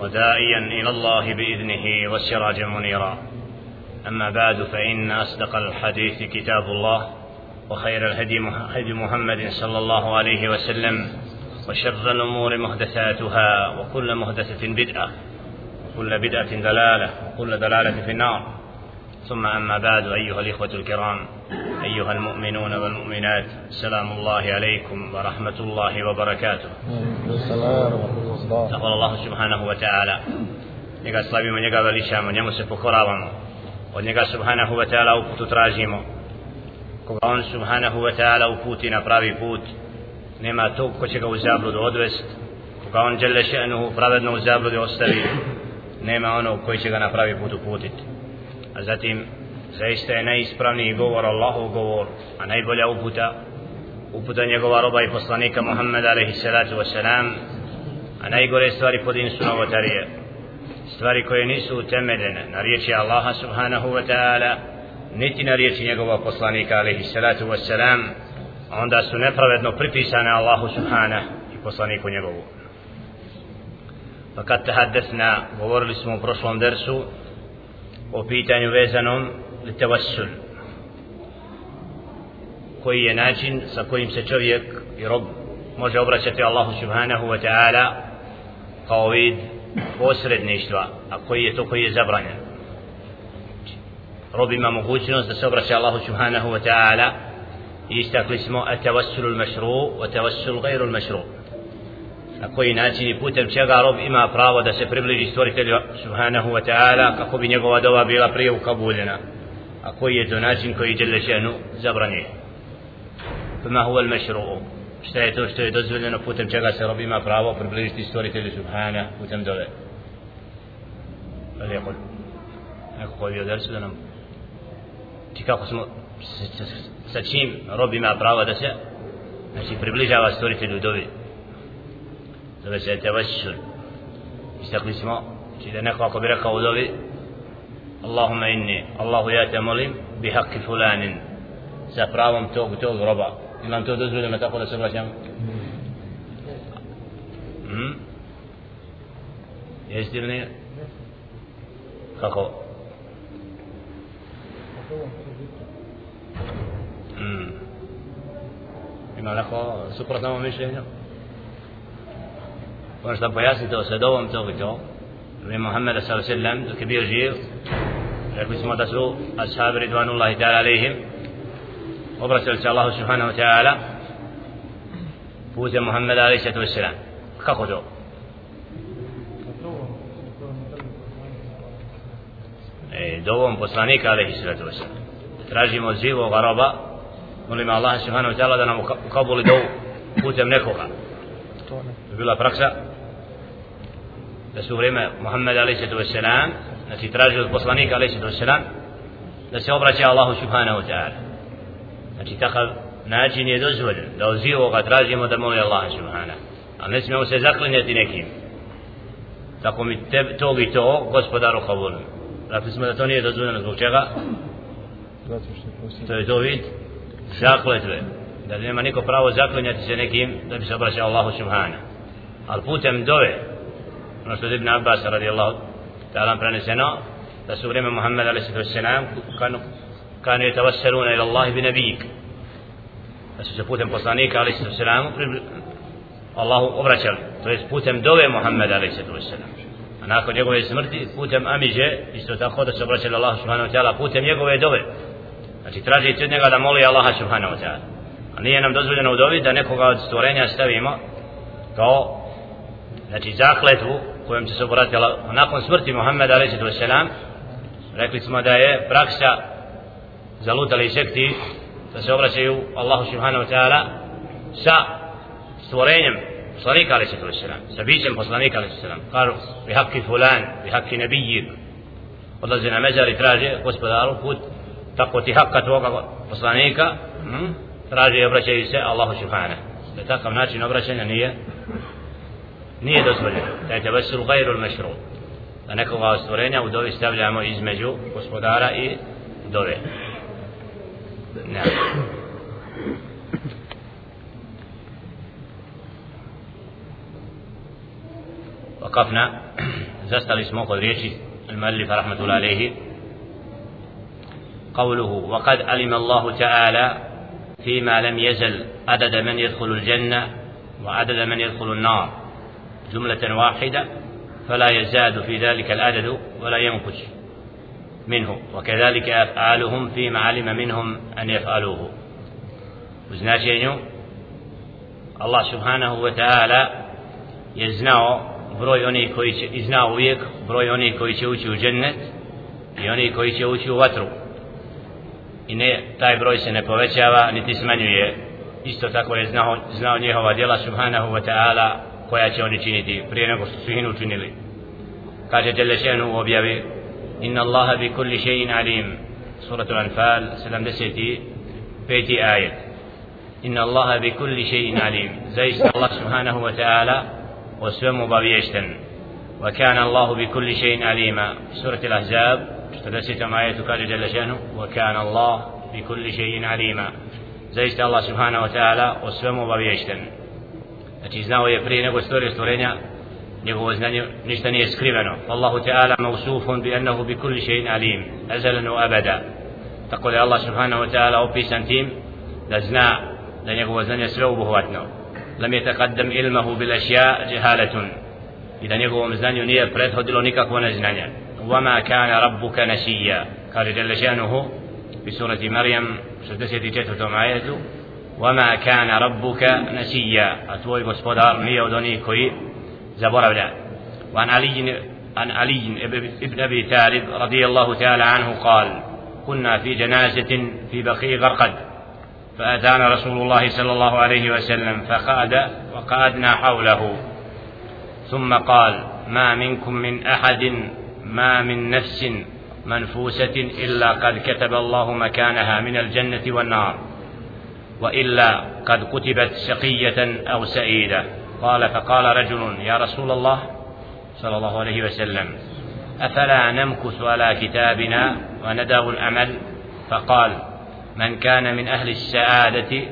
وداعيا إلى الله بإذنه وسراجا منيرا أما بعد فإن أصدق الحديث كتاب الله وخير الهدي هدي محمد صلى الله عليه وسلم وشر الأمور محدثاتها وكل محدثه بدعة وكل بدعة دلاله وكل دلاله في النار. ثم أما بعد أيها الإخوة الكرام أيها المؤمنون والمؤمنات سلام الله عليكم ورحمة الله وبركاته تقول الله سبحانه وتعالى njega slavimo, njega veličamo, njemu se pokoravamo. Od njega subhanahu wa ta'ala uputu tražimo. Koga on subhanahu wa ta'ala uputi na pravi put, nema tog ko će ga u zabludu odvest. Koga on žele še'nuhu pravedno u zabludu ostavi, nema onog koji će ga na pravi put uputiti. a zatim zaista je najispravniji govor Allahov govor a najbolja uputa uputa njegova roba i poslanika Muhammeda alaihi salatu wasalam a najgore stvari pod su novotarije. Stvari koje nisu utemeljene na riječi Allaha subhanahu wa ta'ala niti na riječi njegova poslanika alaihi salatu wasalam onda su nepravedno pripisane Allahu subhanahu i poslaniku njegovu. Pa kad tahadesna govorili smo u prošlom dersu o pitanju vezanom li tevassul koji je način sa kojim se čovjek i rob može obraćati Allahu subhanahu wa ta'ala kao vid posredništva a koji je to koji je zabranjen rob ima mogućnost da se obraća Allahu subhanahu wa ta'ala i istakli smo mašru a tevassul gajru mašru na koji način i putem čega rob ima pravo da se približi stvoritelju subhanahu wa ta'ala kako bi njegova dova bila prije ukabuljena أكو يدو ناشن كو يجل شأنو زبرني فما هو المشروع اشتايتو اشتايتو دزو لنا فوتم چكا سربي ما فراوه فربليشتي ستوري تلي سبحانه فوتم دوله فلي يقول أكو قوي يدرسو لنا تكا قسمو ساچيم ربي ما فراوه دسا Znači, približava stvoritelju dovi. Zove se je tevašćun. Istakli smo, či da neko ako bi rekao u dovi, اللهم إني الله يا تملي بحق فلان سفرام توق توق ربا إمام تو دوزو لما تقول سفرة شام يجدرني كاكو إمام لكو سفرة تمام مش هنا ونشتا بياسي تو سدوام توق توق Je bio živ, rekli smo da su ashabi ridvanullahi ta'ala alaihim obraćali se Allahu subhanahu wa ta'ala putem Muhammeda alaihi sallatu wassalam. Kako to? E, dovom poslanika alaihi sallatu wassalam. Tražimo od živog roba, molimo Allah subhanahu wa ta'ala da nam ukabuli dovu putem nekoga. To je bila praksa da su vrijeme Muhammed a.s. znači traži od poslanika a.s. da se obraća Allahu subhanahu wa ta'ala. Znači takav način je dozvoljen da od živoga tražimo da moli Allaha subhanahu. A ne smijemo se zaklinjati nekim. Tako mi te, tog i to gospodaru kabulu. Rekli smo da to nije dozvoljeno zbog čega? To je to vid zakletve. Da nema niko pravo zaklinjati se nekim da bi se obraćao Allahu subhanahu. Ali putem dove ono što je Ibn Abbas radijallahu ta'ala preneseno da su vrijeme Muhammed a.s. kanu kanu je tavassaluna ila Allahi bi nabijik da su se putem poslanika a.s. Allahu obraćali to je putem dove Muhammed a.s. a nakon njegove smrti putem Amiđe isto tako da se obraćali Allahu subhanahu wa ta'ala putem njegove dove znači traži od njega da moli Allaha subhanahu wa ta'ala a nije nam dozvoljeno u dovi da nekoga od stvorenja stavimo kao znači zakletvu kojom će se obratiti nakon smrti Muhammeda sallam rekli smo da je praksa zalutali sekti da se obraćaju Allahu subhanahu wa ta'ala sa stvorenjem poslanika alaihi sallam sa bićem poslanika alaihi sallam karu bi haqqi fulan bi haqqi nabijik odlaze na mezar i traže gospodaru put tako ti hakka tvoga poslanika hm? traže i obraćaju se Allahu subhanahu da takav način obraćanja nije nije dozvoljeno. Da je tevesul gajru mešru. Da nekoga od stvorenja u dovi stavljamo između gospodara i dove. Ne. وقفنا زستل اسمه قد ريشي المؤلف رحمة الله عليه قوله وقد علم الله تعالى فيما لم يزل عدد من يدخل الجنة وعدد من يدخل النار جملة واحدة فلا يزاد في ذلك العدد ولا ينقص منه وكذلك أفعالهم فيما علم منهم أن يفعلوه وزناشينيو الله سبحانه وتعالى يزنعو broj onih koji će i zna uvijek broj onih koji će ući u džennet i onih koji će ući u vatru i ne, taj broj se ne povećava niti smanjuje isto tako je znao, znao njihova djela subhanahu wa ta'ala koja će oni činiti prije nego što su ih učinili kaže Đelešenu u objavi inna Allaha bi kulli še'in alim suratul anfal 75. ajet inna Allaha bi kulli še'in alim zaista Allah subhanahu wa ta'ala o svemu obaviješten وكان الله بكل شيء عليما سورة الأحزاب فدست آية قال جل شأنه وكان الله بكل شيء عليما subhanahu wa ta'ala o svemu obaviješten znači znao je prije nego stvorio stvorenja njegovo znanje ništa nije skriveno Allahu ta'ala mausufun bi annahu bi kulli še'in alim azalan abada tako da Allah subhanahu wa ta'ala opisan tim da zna da njegovo znanje sve obuhvatno lam yataqaddam ilmahu bil ashya jahalatun idan njegovom znanju nije prethodilo nikakvo neznanje وما كان ربك نسيا قال جل شأنه في سورة مريم 64 آية وما كان ربك نسيا. أتوي gospodar nije od onih koji zaboravlja وعن علي عن علي ابن أبي طالب رضي الله تعالى عنه قال كنا في جنازة في بقيع غرقد فأتانا رسول الله صلى الله عليه وسلم فقعد وقعدنا حوله. ثم قال ما منكم من أحد ما من نفس منفوسة إلا قد كتب الله مكانها من الجنة والنار. وإلا قد كتبت شقية أو سعيدة. قال فقال رجل يا رسول الله صلى الله عليه وسلم أفلا نمكث على كتابنا ونداه الأمل؟ فقال من كان من أهل السعادة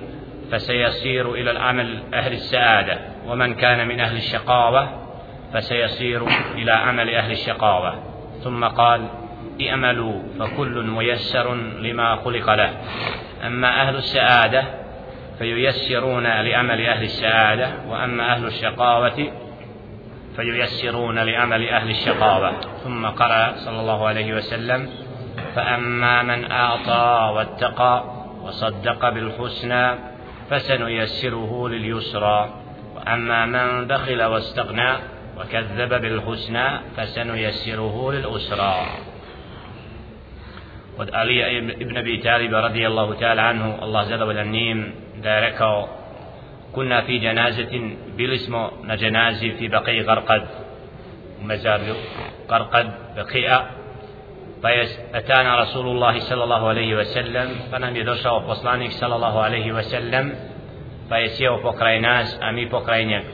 فسيصير إلى العمل أهل السعادة ومن كان من أهل الشقاوة فسيصير إلى عمل أهل الشقاوة. ثم قال اعملوا فكل ميسر لما خلق له. أما أهل السعادة فييسرون لعمل أهل السعادة وأما أهل الشقاوة فييسرون لعمل أهل الشقاوة. ثم قرأ صلى الله عليه وسلم فأما من أعطى واتقى وصدق بالحسنى فسنيسره لليسرى وأما من بخل واستغنى وكذب بالحسنى فسنيسره للأسرى. قد علي إبن أبي طالب رضي الله تعالى عنه الله da je rekao kunna fi dženazetin bili smo na janazi fi baqi garqad u mezarju garqad baqi'a pa je etana Rasulullahi sallallahu alaihi wa sallam pa nam je došao poslanik sallallahu alaihi wa sallam pa je sjeo pokraj nas a mi pokraj njeg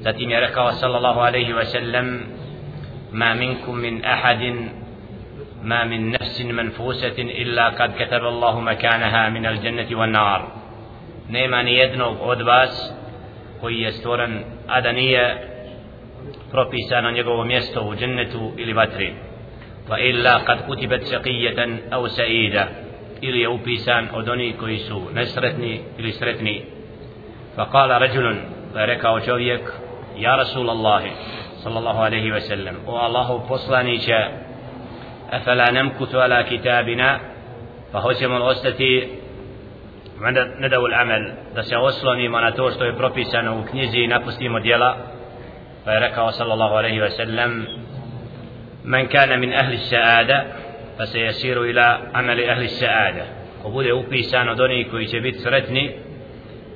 zatim je rekao sallallahu alaihi wa sallam ma minkum min ahadin ما من نفس منفوسة إلا قد كتب الله مكانها من الجنة والنار نيما نيدنو od vas koji je stvoren a da nije propisano njegovo mjesto u džennetu ili vatri pa illa kad kutibat šaqijatan au saida ili je upisan od onih koji su nesretni ili sretni fa kala ređulun pa je rekao čovjek Ja Rasulallah sallallahu alaihi wa sallam O Allahu poslaniće Afala namkutu ala kitabina Pa hoćemo ostati Nadavu l'amal Da se oslonimo na to što je propisano u knjizi I napustimo djela Pa je rekao sallallahu alaihi wa sallam من كان من أهل السعادة فسيسير إلى عمل أهل السعادة ko bude upisan od onih koji će biti sretni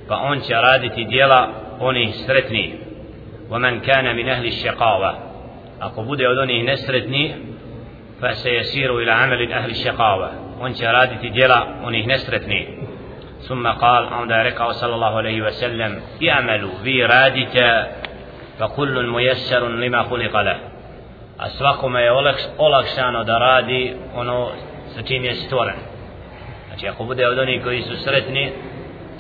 pa on će raditi djela onih sretnih ومن كان من أهل الشقاوة أقو بودي أدوني نسرتني فسيسير إلى عمل أهل الشقاوة وانت رادتي ديلا ونيه نسرتني ثم قال عند ركع صلى الله عليه وسلم اعملوا في رادت فكل ميسر لما خلق له a svakome je olakšano da radi ono sa čim je stvoren. Znači ako bude od onih koji su sretni,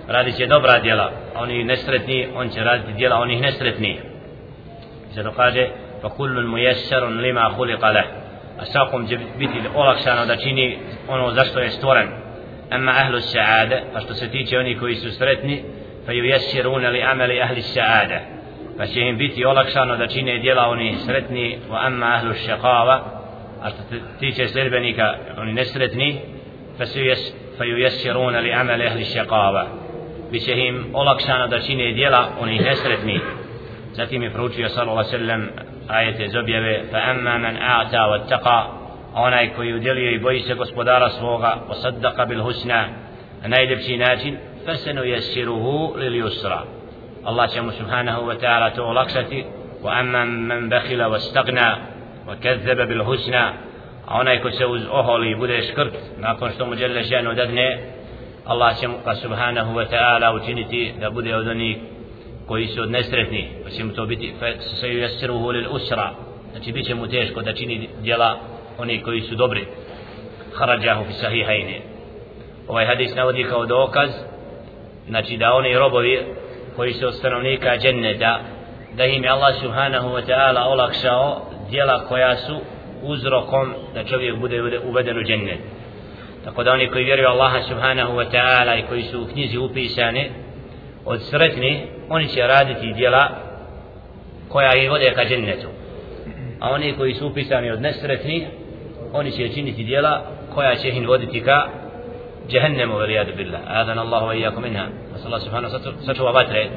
radit će dobra djela, a oni nesretni, on će raditi djela onih nesretni. Zato kaže, fa kullun mujesarun lima huliqa leh. A svakom će biti olakšano da čini ono zašto je stvoren. أما أهل السعادة فاشتو ستيتي أوني كوي سسرتني فييسرون لأمل أهل السعادة. فشيهم بيتي أولاك شانو دچيني ديلا أوني سرتني وأما أهل الشقاوة. أشتو ستيتي سربنيك أوني نسرتني فسيس فييسرون لأمل أهل الشقاوة. بشهيم أولاك شانو دچيني ديلا أوني نسرتني ستيمي فروتي صلى الله عليه وسلم آية زبيبه فأما من أعتى واتقى taqa, onaj koji udjelio i boji se gospodara svoga, posaddaqa bil husna, na najljepši način, fasenu jesiruhu lil yusra. Allah će mu subhanahu wa ta'ala to olakšati, wa amma man bakhila wa stagna, wa kazzaba bil husna, a onaj ko se uz oholi bude škrt, nakon što mu žele ženu dadne, Allah će mu ka subhanahu wa ta'ala učiniti da bude od onih koji su od nesretni, pa će mu to biti, fa se jesiruhu lil usra, znači bit će mu teško da čini djela oni koji su dobri. Harađahu fi sahihajne ovaj hadis navodi kao dokaz znači da oni robovi koji su od stanovnika dženneta da im je Allah subhanahu wa ta'ala olakšao djela koja su uzrokom da čovjek bude uveden u džennet. Tako da oni koji vjeruju Allaha subhanahu wa ta'ala i koji su u knjizi upisane od sretni oni će raditi djela koja ih vode ka džennetu. A oni koji su upisani od nesretni oni će činiti djela koja će ih voditi ka jahannemu valijadu billah. Adan Allahu wa iyakum minha. Sallallahu subhanahu sačuva vatre.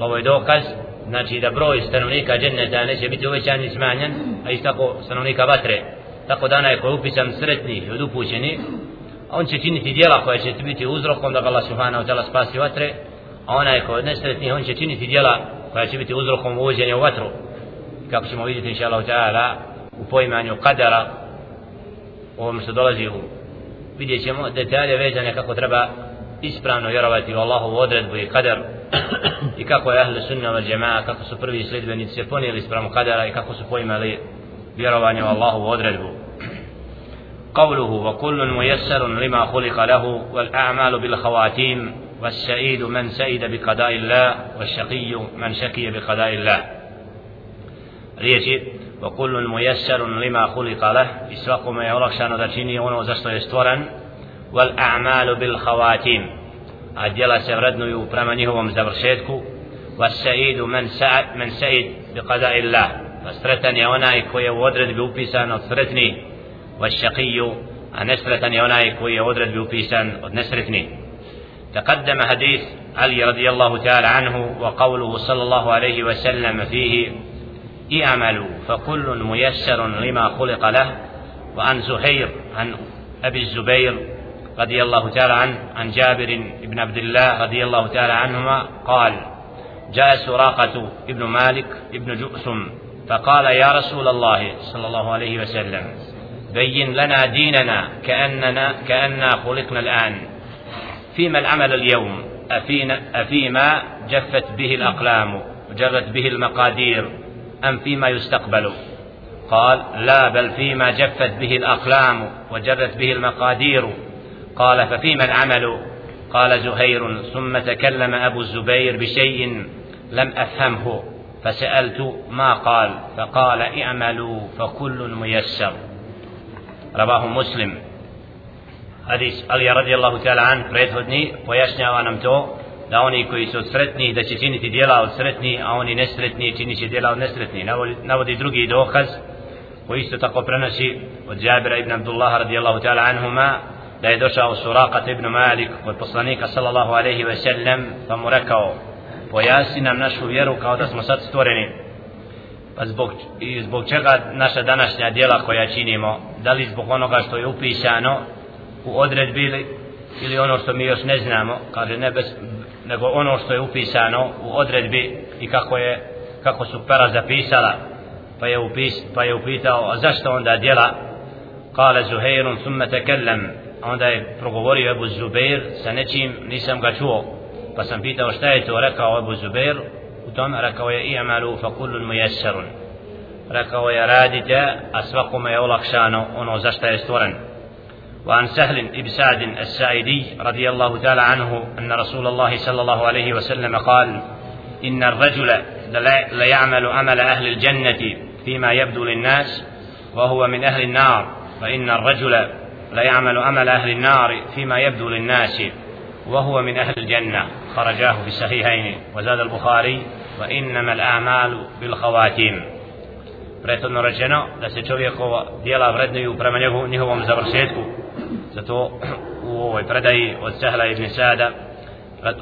Ovo je dokaz znači da broj stanovnika dženneta neće biti uvećan i smanjen a isto tako stanovnika vatre. Tako dana je koji upisan sretni i odupućeni a on će činiti djela koja će biti uzrokom da ga Allah subhanahu wa ta'ala spasi vatre a ona je od nesretni on će činiti djela koja će biti uzrokom uvođenja u vatru. Kako ćemo vidjeti inša Allah ta'ala u poimanju kadara ovom što dolazi u vidjet ćemo detalje vezane kako treba ispravno vjerovati u Allahovu odredbu i kadar i kako je ahle sunna wa džema'a kako su prvi sljedbenici se ponijeli ispravno kadara i kako su poimali vjerovanje u Allahovu odredbu قوله وكل ميسر لما خلق له والأعمال بالخواتيم والسعيد من سعيد بقضاء الله والشقي من شقي بقضاء الله riječi وكل ميسر لما خلق له. إسواكم يولكشان دچيني ono zašto je stvoren والأعمال بالخواتيم. سيردنو prema njihovom završetku والسعيد من سعد من سعيد بقضاء الله. فسرتن je onaj koji je u odredbi upisan od sretni والشقي u odredbi upisan od nesretni تقدم حديث علي رضي الله تعالى عنه وقوله صلى الله عليه وسلم فيه اعملوا فكل ميسر لما خلق له. وعن زهير عن أبي الزبير رضي الله تعالى عنه عن جابر بن عبد الله رضي الله تعالى عنهما قال جاء سراقة ابن مالك ابن جؤثم فقال يا رسول الله صلى الله عليه وسلم بين لنا ديننا كأننا كأننا خلقنا الآن. فيما العمل اليوم؟ أفينا أفيما جفت به الأقلام وجرت به المقادير أم فيما يستقبل. قال لا بل فيما جفت به الأقلام وجرت به المقادير. قال ففيما العمل؟ قال زهير ثم تكلم أبو الزبير بشيء لم أفهمه فسألت ما قال فقال اعملوا فكل ميسر. رواه مسلم. حديث علي رضي الله تعالى عنه prethodni pojašnjava nam to da oni koji su sretni da će činiti djela od sretni a oni nesretni činit će djela od nesretni navodi, navodi drugi dokaz koji isto tako prenosi od Jabira ibn Abdullah radijallahu ta'ala anhuma da je došao Surakat ibn Malik od poslanika sallallahu alaihi ve sellem pa mu rekao pojasni nam našu vjeru kao da smo sad stvoreni. Pa zbog, i zbog čega naša današnja djela koja činimo? Da li zbog onoga što je upisano u odredbi ili ono što mi još ne znamo? Kaže ne bez, nego ono što je upisano u odredbi i kako je kako su pera zapisala pa je upis pa je upitao a zašto onda djela قال زهير ثم تكلم onda je progovorio Ebu Zubair sa nečim, nisam ga čuo. Pa sam pitao šta je to rekao Ebu Zubair, u tom rekao je i'malu fa kullun muyassarun. Rekao je radite, a svakome je olakšano ono za šta je stvoren. وعن سهل بن سعد الساعدي رضي الله تعالى عنه أن رسول الله صلى الله عليه وسلم قال إن الرجل ليعمل عمل أهل الجنة فيما يبدو للناس وهو من أهل النار فإن الرجل ليعمل عمل أهل النار فيما يبدو للناس وهو من أهل الجنة. خرجاه في الصحيحين وزاد البخاري وإنما الأعمال بالخواتيم. Prethodno rečeno da se čovjekova dijela vrednuju prema njihovom završetku. Zato u ovoj predaji od Sehla ibn Sada.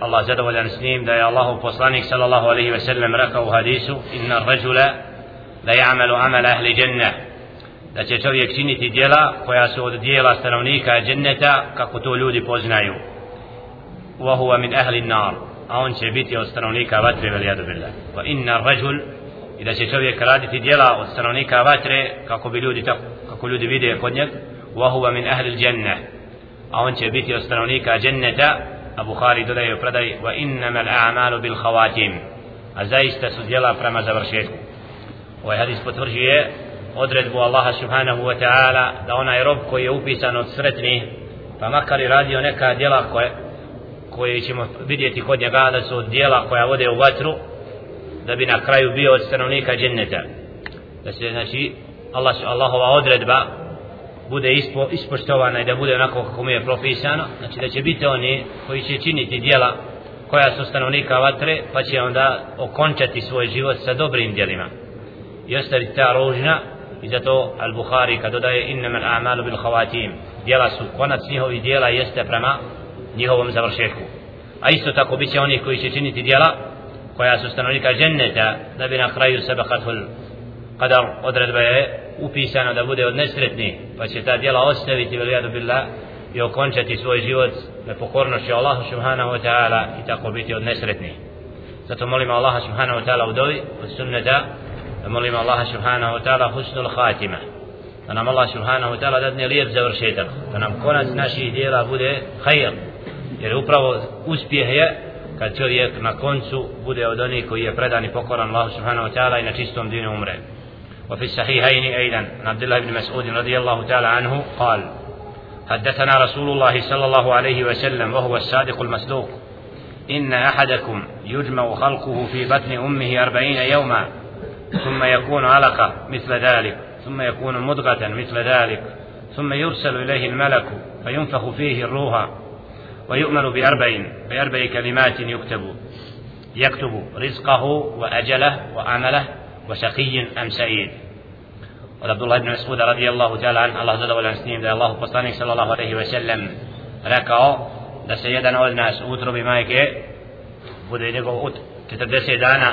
Allah zadovoljan s njim da je Allahu poslanik sallallahu alaihi ve sellem rekao u hadisu inna rajula la ya'malu amala ahli jannah. Da će čovjek činiti djela koja su od djela stanovnika dženneta kako to ljudi poznaju. Wa huwa min ahli nar a on će biti od stanovnika vatre veli adubillah. Wa inna rajul. I da će čovjek raditi djela od stanovnika vatre kako bi ljudi tako, kako ljudi vide kod njega wa huwa min ahli dženne a on će biti od stanovnika dženneta a Bukhari dodaje u predaj wa innama al-a'malu bil khawatim. A zaista su djela prema završetku. Ovaj hadis potvrđuje odredbu Allaha subhanahu wa ta'ala da onaj rob koji je upisan od sretnih pa makar i radio neka djela koje, koje ćemo vidjeti kod njega da su djela koja vode u vatru da bi na kraju bio od stanovnika dženneta da se znači Allah, Allahova odredba bude ispo, ispoštovana i da bude onako kako mu je propisano znači da će biti oni koji će činiti djela koja su stanovnika vatre pa će onda okončati svoj život sa dobrim djelima. I ostaviti ta ružna i zato Al-Bukhari kad dodaje innama al-a'malu bil khawatim djela su konac njihovih djela jeste prema njihovom završetku. A isto tako biće oni koji će činiti djela koja su stanovnika dženneta da bi na kraju sebe qadar odredba je upisano da bude od nesretni pa će ta djela ostaviti velijadu billah i okončati svoj život nepokornošću Allahu subhanahu wa ta'ala i tako biti od nesretni zato molimo Allaha subhanahu wa ta'ala u dovi od sunneta molimo Allaha subhanahu wa ta'ala husnul khatima da nam Allah subhanahu wa ta'ala dadne lijep završetak da nam konac naših djela bude khair jer upravo uspjeh je kad čovjek na koncu bude od onih koji je predan i pokoran Allahu subhanahu wa ta'ala i na čistom dinu umre. وفي الصحيحين أيضا. عن عبد الله بن مسعود رضي الله تعالى عنه قال حدثنا رسول الله صلى الله عليه وسلم وهو الصادق المصدوق. إن أحدكم يجمع خلقه في بطن أمه أربعين يوما ثم يكون علقة مثل ذلك ثم يكون مضغة مثل ذلك ثم يرسل إليه الملك فينفخ فيه الروح ويؤمر بأربع بأربع كلمات يكتب يكتب رزقه وأجله وعمله وشقي أم سعيد الله بن مسعود رضي الله تعالى عنه الله زاد ولا سنين da Allah poslanik sallallahu alejhi ve sellem rekao da se jedan od nas utrobi majke bude njegov ut 40 dana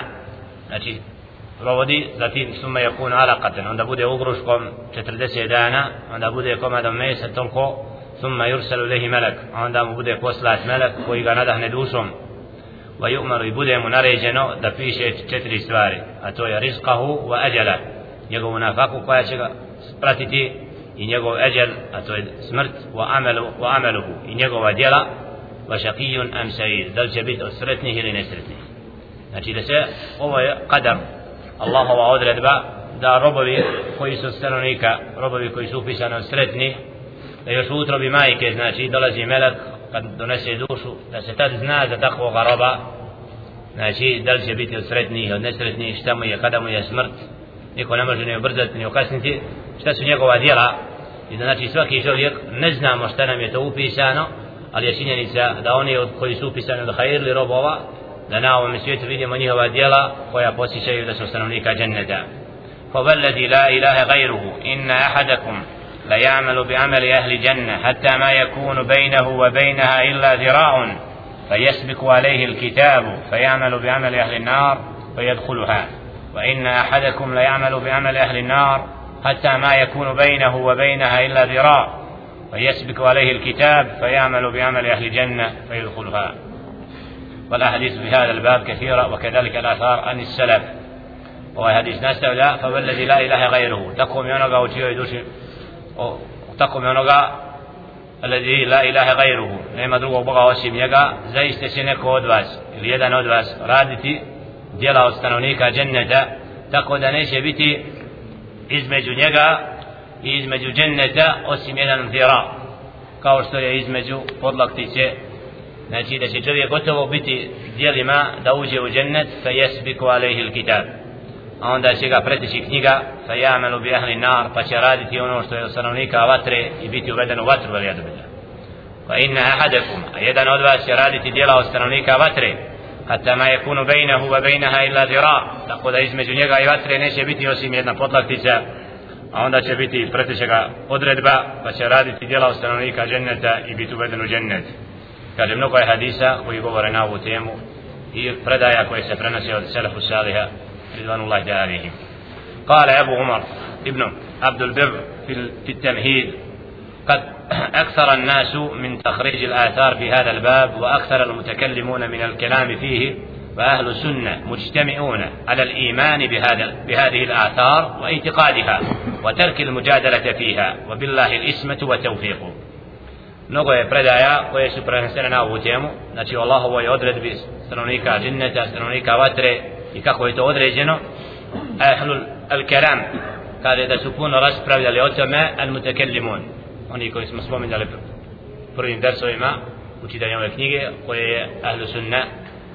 znači provodi zatim suma yakun alaqatan onda bude ugruškom 40 dana onda bude komadom mesa toliko summa yursalu ilayhi malak onda mu bude poslat melek koji ga nadahne dušom wa yu'maru i bude mu naređeno da piše četiri stvari a to je rizqahu wa ajala njegovu nafaku koja će ga pratiti i njegov eđel a to je smrt wa amalu wa amaluhu i njegova djela wa shaqiyun am sa'id da će biti od sretnih ili nesretnih. Znači da se ovo je kadar Allahova odredba da robovi koji su stanovnika robovi koji su upisani od sretnih da još u utrobi majke znači dolazi melek kad donese dušu da se tad zna za takvog roba znači da li će biti od sretnih od nesretnih šta mu je kada mu je smrt niko ne može ni ubrzati ni okasniti šta su njegova djela i da znači svaki čovjek ne znamo šta nam je to upisano ali je činjenica da oni od koji su upisani od hajirli robova da na ovom svijetu vidimo njihova djela koja posjećaju da su stanovnika dženneta فوالذي لا إله غيره إن أحدكم ليعمل بعمل أهل الجنة حتى ما يكون بينه وبينها إلا ذراع فيسبق عليه الكتاب فيعمل بعمل أهل النار فيدخلها. وإن أحدكم ليعمل بعمل أهل النار حتى ما يكون بينه وبينها إلا ذراع فيسبق عليه الكتاب فيعمل بعمل أهل الجنة فيدخلها. والأحاديث في هذا الباب كثيرة وكذلك الآثار عن السلف. وهي حديث ناس فوالذي لا إله غيره. تقوم يونغا وتيو يدوشي tako mi onoga alladhi la ilaha gajruhu nema drugog boga osim njega zaiste će neko od vas ili jedan od vas raditi djela od stanovnika dženneta tako da neće biti između njega i između dženneta osim jedan zira kao što je između podlaktice. Znači da će čovjek gotovo biti djelima da uđe u džennet fa jesbiku alaihi l-kitab a onda će ga pretići knjiga fa jamelu bi ahli nar pa će raditi ono što je od stanovnika vatre i biti uveden u vatru veli adbila fa inna ahadakum a jedan od vas će raditi djela od stanovnika vatre hatta ma yakunu bainahu wa bainaha illa zira tako da između njega i vatre neće biti osim jedna potlaktica a onda će biti pretiće ga odredba pa će raditi djela od stanovnika dženneta i biti uveden u džennet. Kaže mnogo je hadisa koji govore na ovu temu i predaja koje se prenosi od selefu saliha. رضوان الله عليهم. قال أبو عمر ابن عبد البر في التمهيد قد أكثر الناس من تخريج الآثار في هذا الباب وأكثر المتكلمون من الكلام فيه فأهل السنة مجتمعون على الإيمان بهذا بهذه الآثار وإعتقادها وترك المجادلة فيها وبالله الإسمة والتوفيق. Mnogo je predaja koje su prenesene na ovu temu. Znači Allahovoj odredbi stanovnika džinneta, stanovnika vatre i kako je to određeno? Ahlul al-karam kaže da su puno raspravljali o tome al-mutakallimun. Oni koji smo spominjali prvim versovima u čitanju ove knjige koje je ahlu sunna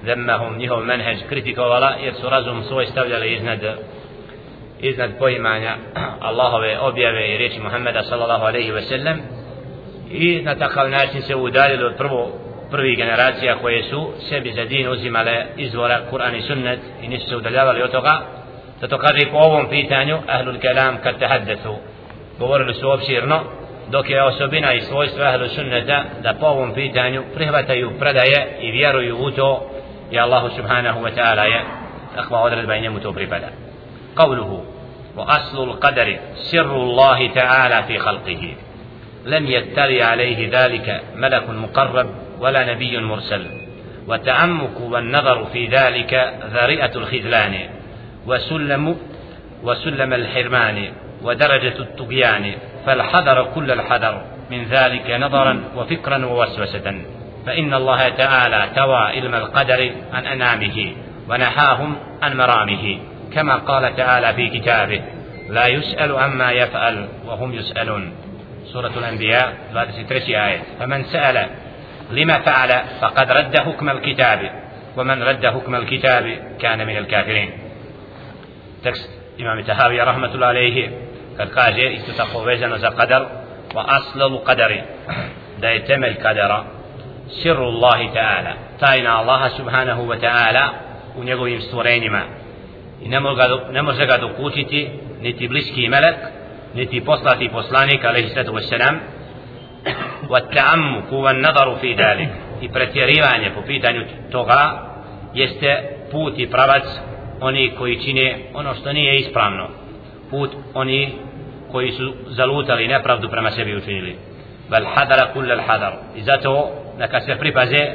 zemmahum njihov menheđ kritikovala jer su razum svoj stavljali iznad iznad poimanja Allahove objave i riječi Muhammeda sallallahu alaihi ve sellem. I na takav način se udaljili od prvo prvi generacija koje su sebi za din uzimale izvora Kur'an i sunnet i nisu se udaljavali od toga zato kaže po ovom pitanju ahlul kelam kad tahaddetu govorili su opširno dok je osobina i svojstva ahlul sunneta da po ovom pitanju prihvataju predaje i vjeruju u to i Allahu subhanahu wa ta'ala je takva odredba i njemu to pripada قوله وأصل القدر سر الله تعالى في خلقه لم يتري عليه ذلك ملك مقرب ولا نبي مرسل. والتعمق والنظر في ذلك ذريئة الخذلان وسلم وسلم الحرمان ودرجة الطغيان فالحذر كل الحذر من ذلك نظرا وفكرا ووسوسة. فإن الله تعالى توى علم القدر عن أنامه ونحاهم عن مرامه كما قال تعالى في كتابه لا يسأل عما يفعل وهم يسألون سورة الأنبياء 23 آية. فمن سأل لما فعل فقد رد حكم الكتاب ومن رد حكم الكتاب كان من الكافرين. تكس إمام تهاوي رحمة الله عليه قال اتتقو وزن ذا قدر وأصل القدر. دا يتم القدر. سر الله تعالى. tajna الله سبحانه وتعالى u Njegovim stvorenjima. ne mogu dokučiti niti bliski melek niti poslati poslanik عليه الصلاة والسلام. والتعمق والنظر في ذلك i pretjerivanje po pitanju toga jeste put i pravac oni koji čine ono što nije ispravno put oni koji su zalutali nepravdu prema sebi učinili bel hadara kull al hadar i zato neka se pripaze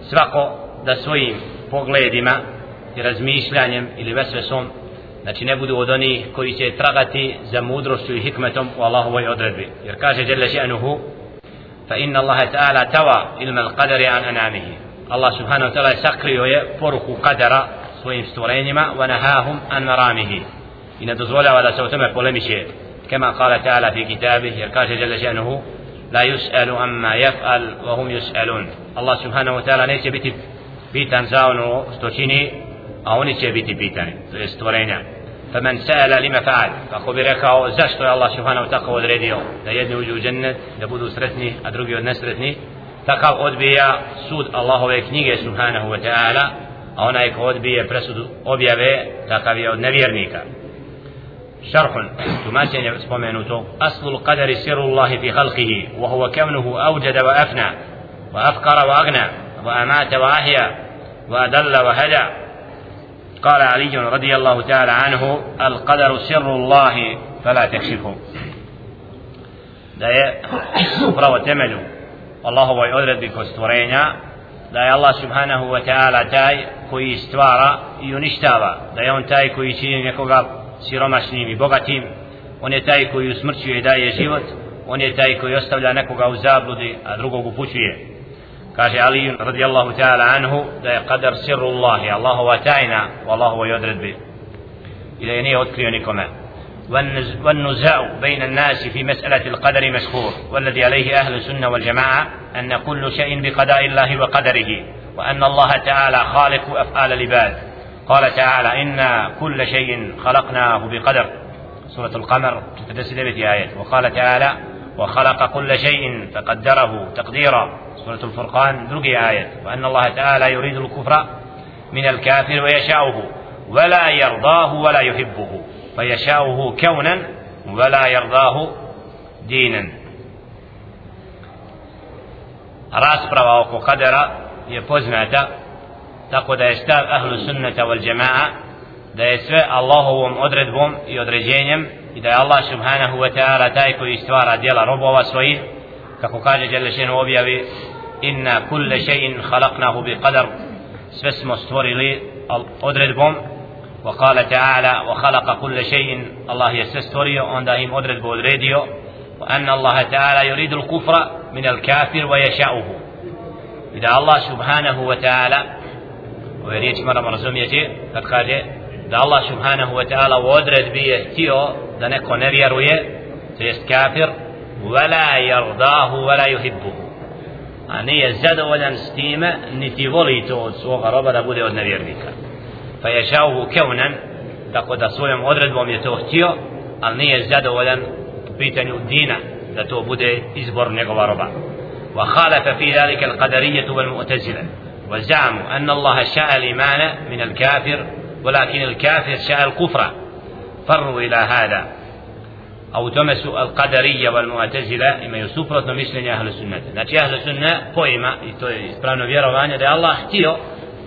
svako da svojim pogledima i razmišljanjem ili vesvesom znači ne budu od onih koji će tragati za mudrošću i hikmetom u Allahovoj odredbi jer kaže فإن الله تعالى توى علم القدر عن أنامه. الله سبحانه وتعالى سقري فرق قدر svojim stvorenjima ونهاهم عن مرامه da se o tome polemiše كما قال تعالى في كتابه kaže جل شأنه لا يسأل عما يفعل وهم يسألون. الله سبحانه وتعالى a oni će biti pitani to je stvorenja فمن سأل لما فعل فخبر كاو يا الله سبحانه وتعالى ودريدي لا يدني وجو جنة لابد سرتني أدرقي ونسرتني تقال بيا سود الله وكنيجة سبحانه وتعالى. أو نايك بيا برسود أبيابي تقال يود نبيرنيك شرح. تماسين يسبمينوتو أصل القدر سر الله في خلقه وهو كونه أوجد وأفنى وأفقر وأغنى وأمات وأحيا وأدل وهدى. قال علي رضي الله تعالى عنه القدر سر الله فلا تكشفه da je upravo temelju Allahovoj odredbi kod stvorenja da je Allah subhanahu wa ta'ala taj koji stvara i uništava da je on taj koji čini nekoga siromašnim i bogatim on je taj koji usmrćuje i daje život on je taj koji ostavlja nekoga u zabludi a drugog upućuje Ta'ala anhu da je qadar sirru Allahi Allahova tajna u Allahovoj odredbi. I da je nije otkrio nikome. والنزاع بين الناس في مسألة القدر مشهور والذي عليه أهل السنة والجماعة أن كل شيء بقضاء الله وقدره وأن الله تعالى خالق أفعال العباد قال تعالى إنا كل شيء خلقناه بقدر سورة القمر تتسد آية وقال تعالى وخلق كل شيء فقدره تقديرا. سورة الفرقان درقي آية وأن الله تعالى يريد الكفر من الكافر ويشاؤه ولا يرضاه ولا يحبه فيشاؤه كونا ولا يرضاه دينا. rasprava oko kadera je poznata tako da je stav ahlu sunnata wal jamaa da je sve Allahovom odredbom i određenjem i da je Allah subhanahu wa ta'ala taj koji stvara djela robova svojih kako kaže Đelešenu objavi inna kulle še'in khalaqnahu bi qadar sve smo stvorili odredbom وقال تعالى وخلق كل شيء الله يستوري onda im odredbu odredio وأن الله تعالى يريد الكفر من الكافر ويشاؤه إذا الله سبحانه وتعالى ويريد مرة مرزوميتي kad kaže da Allah subhanahu wa ta'ala u odredbi je htio da neko ne vjeruje to jest kafir ولا يرضاه ولا يحبه a nije zadovoljan s time niti voli to od svoga roba da bude od nevjernika fa yashauhu kaunan tako da svojom odredbom je to htio ali nije zadovoljan u pitanju dina da to bude izbor njegova roba وخالف في ذلك القدرية والمعتزلة وزعموا أن الله شاء الإيمان من الكافر ولكن الكافر شاء الكفر فروا إلى هذا أو تمسوا القدرية والمعتزلة إما يسوبرتno mišljenje ahlu sunnata. Znači ahlu sunna pojma, i to je ispravno vjerovanje, da je Allah htio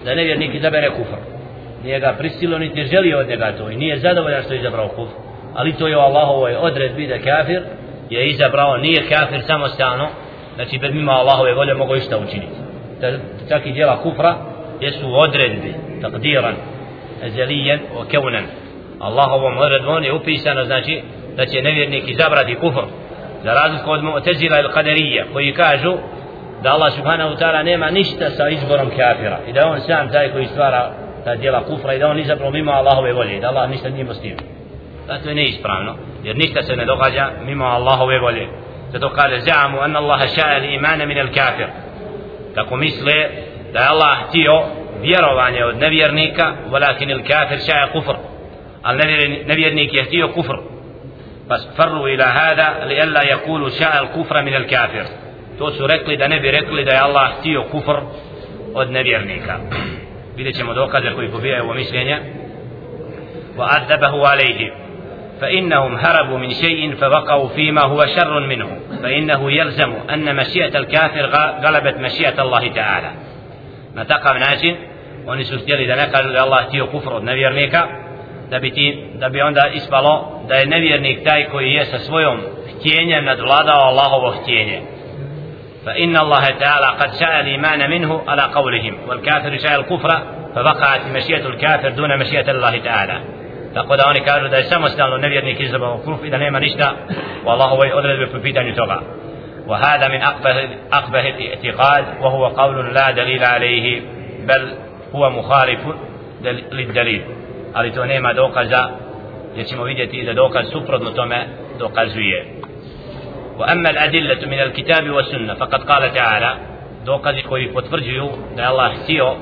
da nevjernik izabere kufr. Nije ga prisilo, niti želio od njega to. I nije zadovoljan što je izabrao kufr. Ali to je u Allahovoj odredbi da kafir je izabrao, nije kafir samostalno, znači bez mimo Allahove volje mogu išta učiniti. Da, čak i djela kufra jesu odredbi, takdiran, Ezelijen, okeunan. Allahovom odredbom je upisano, znači, da će nevjernik izabrati kufr za razliku od Mu'tazila ili Qadarija koji kažu da Allah subhanahu ta'ala nema ništa sa izborom kafira i da on sam taj koji stvara ta djela kufra i da on izabrao mimo Allahove volje i da Allah ništa nije s tim to je neispravno jer ništa se ne događa mimo Allahove volje zato kaže za'amu anna Allah ša'a imana min al kafir tako misle da je Allah htio vjerovanje od nevjernika walakin il kafir ša'a kufr al nevjernik je htio kufr فاصفروا إلى هذا لئلا يقولوا شاء الكفر من الكافر to su rekli da ne bi rekli da je Allah htio kufr od nevjernika vidjet ćemo dokaze koji pobijaju ovo mišljenje وعذبه عليه فإنهم هربوا من شيء فوقعوا فيما هو شر منه فإنه يلزم أن مشيئة الكافر غلبت مشيئة الله تعالى na takav način oni su htjeli da ne kažu da Allah htio kufr od nevjernika da bi, ti, da bi onda ispalo da je nevjernik taj koji je sa svojom htjenjem nadvladao Allahovo htjenje فإن الله تعالى قد شاء الإيمان منه على قولهم والكافر شاء الكفر فوقعت مشيئة الكافر دون مشيئة الله تعالى tako da oni kažu da je samostalno nevjernik izabrao kufr i da nema ništa u Allahovoj odredbi po pitanju toga وهذا من أقبه, أقبه الاعتقاد وهو قول لا دليل عليه بل هو مخالف للدليل ali to nema dokaza jer ćemo vidjeti da dokaz suprotno tome dokazuje وأما الأدلة من الكتاب والسنة فقد قال تعالى dokazi koji potvrđuju da je Allah htio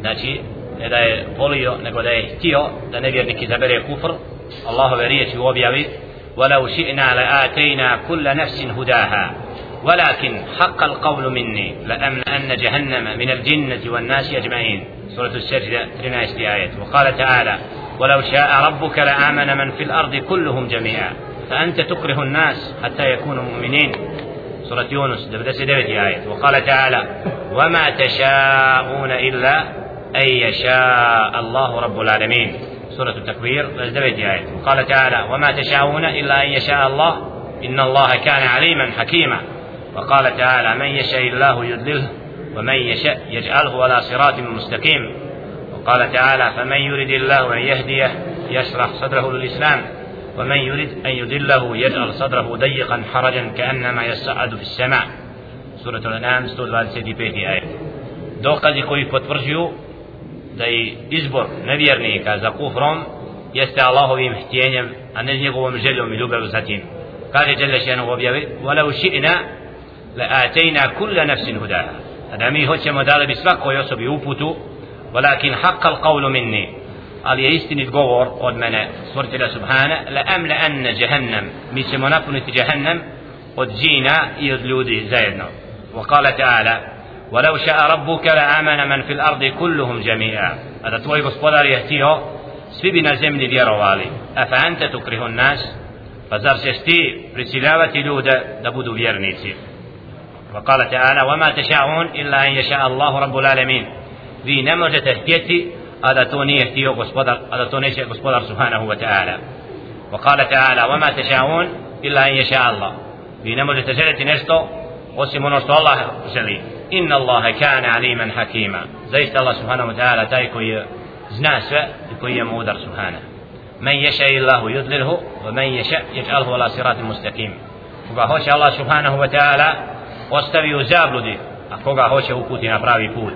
znači ne da je volio nego da je htio da nevjernik izabere kufr Allahove riječi u objavi ولو شئنا لآتينا كل نفس هداها ولكن حق القول مني لأملأن جهنم من الجنة والناس أجمعين. سورة السجدة 13 آية. وقال تعالى ولو شاء ربك لآمن من في الأرض كلهم جميعا. فأنت تكره الناس حتى يكونوا مؤمنين. سورة يونس 9 آية. وقال تعالى وما تشاءون إلا أن يشاء الله رب العالمين. سورة التكبير 9 آية. وقال تعالى وما تشاءون إلا أن يشاء الله إن الله كان عليما حكيما. وقال تعالى من يشاء الله يدلله ومن يشاء يجعله على صراط مستقيم وقال تعالى فمن يرد الله أن يهديه يشرح صدره للإسلام ومن يريد أن يدله يجعل صدره ضيقا حرجا كأنما يصعد في السماء سورة الأنعام 125. آية dokazi koji potvrđuju da je izbor nevjernika za kufrom jeste Allahovim htjenjem, a ne njegovom željom i ljubav za tim. Kaže Đele Šenu u objavi, وَلَوْ شِئْنَا لَآتَيْنَا كُلَّ نَفْسٍ هُدَاهَا A da mi hoćemo dali bi svakoj osobi uputu, ولكن حق القول مني ali je istinit govor od mene stvoritelja subhana la amla anna jahannam mi ćemo napuniti jahannam od džina i od ljudi zajedno وقال تعالى ولو شاء ربك لآمن من في الأرض كلهم جميعا هذا tvoj gospodar je htio svi bi na zemlji vjerovali afa anta tukrihu nas pa zar ćeš ti prisiljavati ljude da budu vjernici وقال تعالى وما تشاءون إلا أن يشاء الله رب العالمين. في نمرة تهتيتي هذا توني يهتيو غسبدر هذا توني شيء غسبدر سبحانه وتعالى. وقال تعالى وما تشاءون إلا أن يشاء الله. في نمرة تهتيتي نشتو غسي منوستو الله جلي. إن الله كان عليما حكيما. زيت الله سبحانه وتعالى تايكو يزناس يكو يمودر سبحانه. من يشاء الله يضلله ومن يشاء يجعله على صراط مستقيم. فهو الله سبحانه وتعالى ostavi u zabludi a koga hoće uputi na pravi put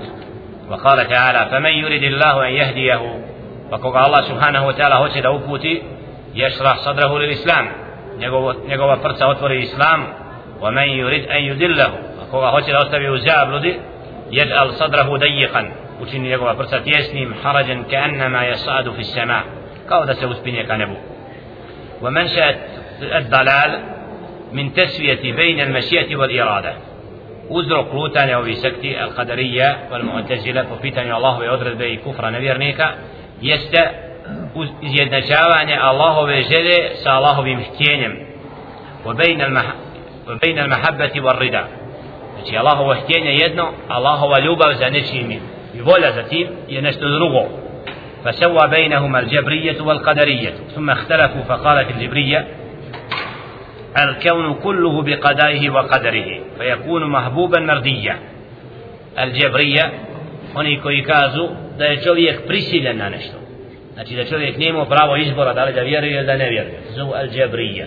وقال تعالى فمن يريد الله أن يهديه وقال الله سبحانه وتعالى hoće da uputi يشرح صدره للإسلام njegova prca otvori islam ومن يريد أن يدله koga hoće da ostavi u zabludi يجعل صدره ضيقا učini njegova prsa tjesnim harajan كأنما يصعد في السماء kao da se uspinje ka nebu ومنشأ الضلال من تسوية بين المشيئة والإرادة uzrok lutanja ovih sekti al-Qadarija wal Mu'tazila po pitanju Allahove odredbe i kufra nevjernika jeste izjednačavanje Allahove želje sa Allahovim htjenjem وبين المحبة والرضا znači Allahovo htjenje jedno Allahova ljubav za nečim i volja za tim je nešto drugo فسوى بينهما الجبرية والقدرية ثم اختلفوا فقالت الجبرية الكون كله بقضائه وقدره فيكون محبوبا مرديا الجبرية oni koji kažu da je čovjek prisiljen na nešto znači da čovjek nema pravo izbora da li da vjeruje ili da ne vjeruje zovu al džabrija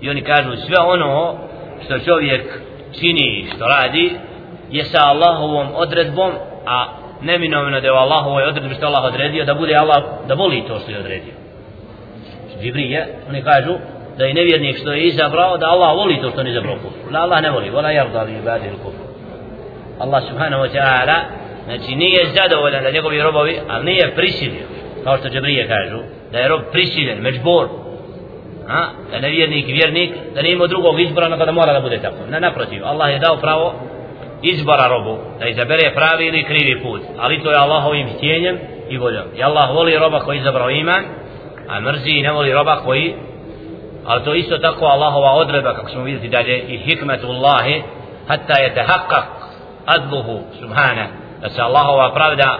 i oni kažu sve ono što čovjek čini što radi je sa Allahovom odredbom a neminovno da je u Allahovoj odredbi što Allah odredio da bude Allah da voli to što je odredio Džibrije, oni kažu da je nevjernik što je izabrao da Allah voli to što je izabrao kufr. Da Allah ne voli, vola jarda li ibadil kufr. Allah subhanahu wa ta'ala znači nije zadovoljan da njegovi robovi ali nije prisilio kao što Džabrije kažu da je rob prisiljen, međbor. A, da nevjernik vjernik da ne ima drugog izbora nego da mora da bude tako. Ne naprotiv, Allah je dao pravo izbora robu da izabere pravi ili krivi put. Ali to je Allahovim htjenjem i voljom. I Allah voli roba koji izabrao iman a mrzi i ne voli roba koji ali to isto tako Allahova odredba kako ćemo vidjeti dalje i hikmetullahi hatta je tehakak adluhu subhana. Da se Allahova pravda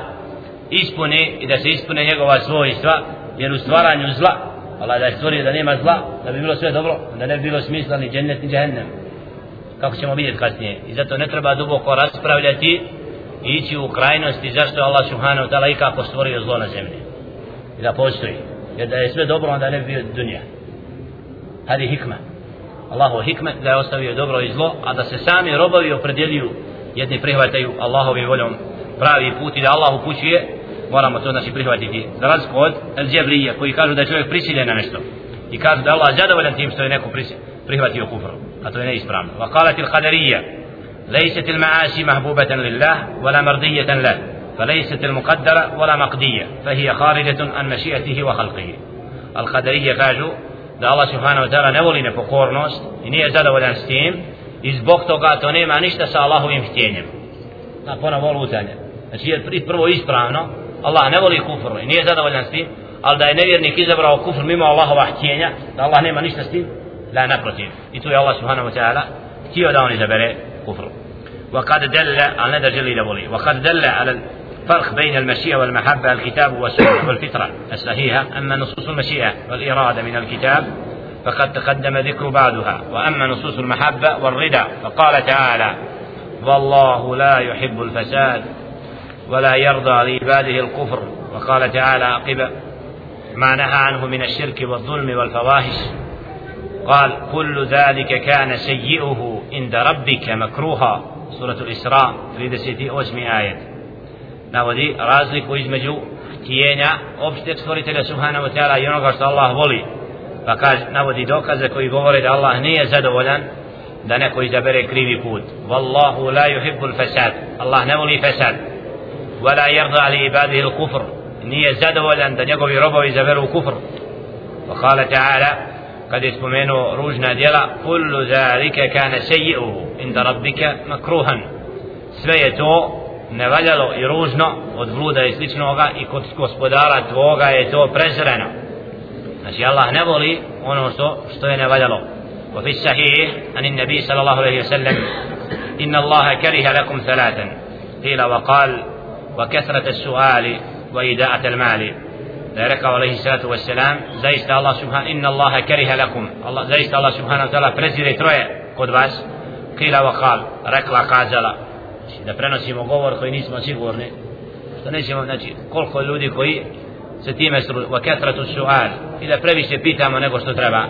ispune i da se ispune njegova svojstva jer u stvaranju zla Allah da je stvorio da nema zla da bi bilo sve dobro da ne bi bilo smisla ni džennet ni džahennem kako ćemo vidjeti kasnije. I zato ne treba duboko raspravljati i ići u krajnosti zašto je Allah subhanahu ta'ala ikako stvorio zlo na zemlji. I da postoji. Jer da je sve dobro onda ne bi bio dunja hadi hikma Allahu hikmet da je ostavio dobro i zlo a da se sami robovi opredjeljuju jedni prihvataju Allahovi voljom pravi put i da Allah upućuje moramo to znači prihvatiti za razliku od El Džebrija koji kažu da je čovjek prisiljen na nešto i kažu da Allah zadovoljan tim što je neko prihvatio kufru a to je neispravno wa qalat il qadarija ليست المعاصي محبوبة لله ولا مرضية له فليست المقدرة ولا مقدية فهي خارجة عن مشيئته وخلقه القدرية kažu da Allah subhanahu wa ta'ala ne voli nepokornost i nije zadovoljan s tim i zbog toga to nema ništa sa Allahovim htjenjem na ponovo lutanje znači je prvo ispravno Allah ne voli kufr i nije zadovoljan s tim ali da je nevjernik izabrao kufr mimo Allahova htjenja da Allah nema ništa s tim la naprotiv i tu je Allah subhanahu wa ta'ala htio da on izabere kufr وقد دل على ندى جليل ولي وقد دل على الفرق بين المشيئة والمحبة الكتاب والسنة والفطرة. الصحيحة أما نصوص المشيئة والإرادة من الكتاب فقد تقدم ذكر بعضها. وأما نصوص المحبة والرضا فقال تعالى والله لا يحب الفساد ولا يرضى لعباده الكفر وقال تعالى عقب ما نهى عنه من الشرك والظلم والفواحش قال كل ذلك كان سيئه عند ربك مكروها سورة الإسراء 38. آية. Navodi razliku između htjenja opšteg stvoritelja Subhanahu wa ta'ala i onoga što Allah voli pa kaže, navodi dokaze koji govore da Allah nije zadovoljan da neko izabere krivi put Wallahu la yuhibbul fasad Allah ne voli fasad yarda li ibadihi al-kufr nije zadovoljan da njegovi robovi izaberu kufr kala ta'ala kad je spomenuo ružna djela kullu zalika kana sayyi'uhu inda rabbika makruhan sve je to nevaljalo i ružno od bluda i sličnoga i kod gospodara tvoga je to prezreno. Znači Allah ne voli ono što, što je nevaljalo. وفي الصحيح عن النبي صلى الله عليه وسلم إن الله كره لكم ثلاثا قيل وقال وكثرة السؤال وإيداءة المال ذلك عليه الصلاة والسلام زيست الله سبحانه إن الله كره لكم الله زيست الله سبحانه وتعالى troje kod vas. قيل وقال rekla kazala da prenosimo govor koji nismo sigurni što nećemo znači koliko ljudi koji se time su wa katratu su'al i da previše pitamo nego što treba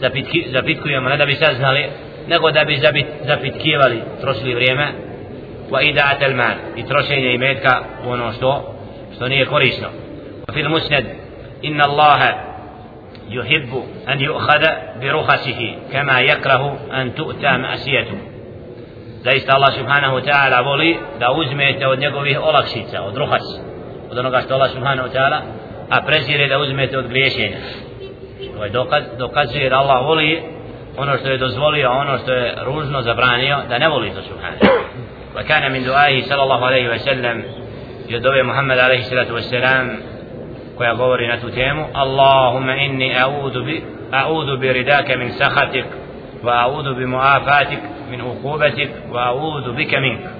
zapitki, zapitkujemo ne da bi saznali nego da bi zapit, zapitkivali trošili vrijeme wa ida'at al mal i trošenje imetka u ono što što nije korisno fil musnad inna Allaha يحب أن يؤخذ برخصه كما يكره أن تؤتى مأسيته zaista Allah subhanahu wa ta'ala voli da uzmete od njegovih olakšica, od ruhas, od onoga što Allah subhanahu wa ta'ala, a prezire da uzmete od griješenja. je dokaz, dokazuje da Allah voli ono što je dozvolio, ono što je ružno zabranio, da ne voli to subhanahu. Wa kana min duahi sallallahu alaihi wa sallam i od ove Muhammed alaihi sallatu wa sallam koja govori na tu temu Allahumma inni a'udu bi a'udu bi ridaka min sahatik wa a'udu bi mu'afatik من عقوبتك وأعوذ بك منك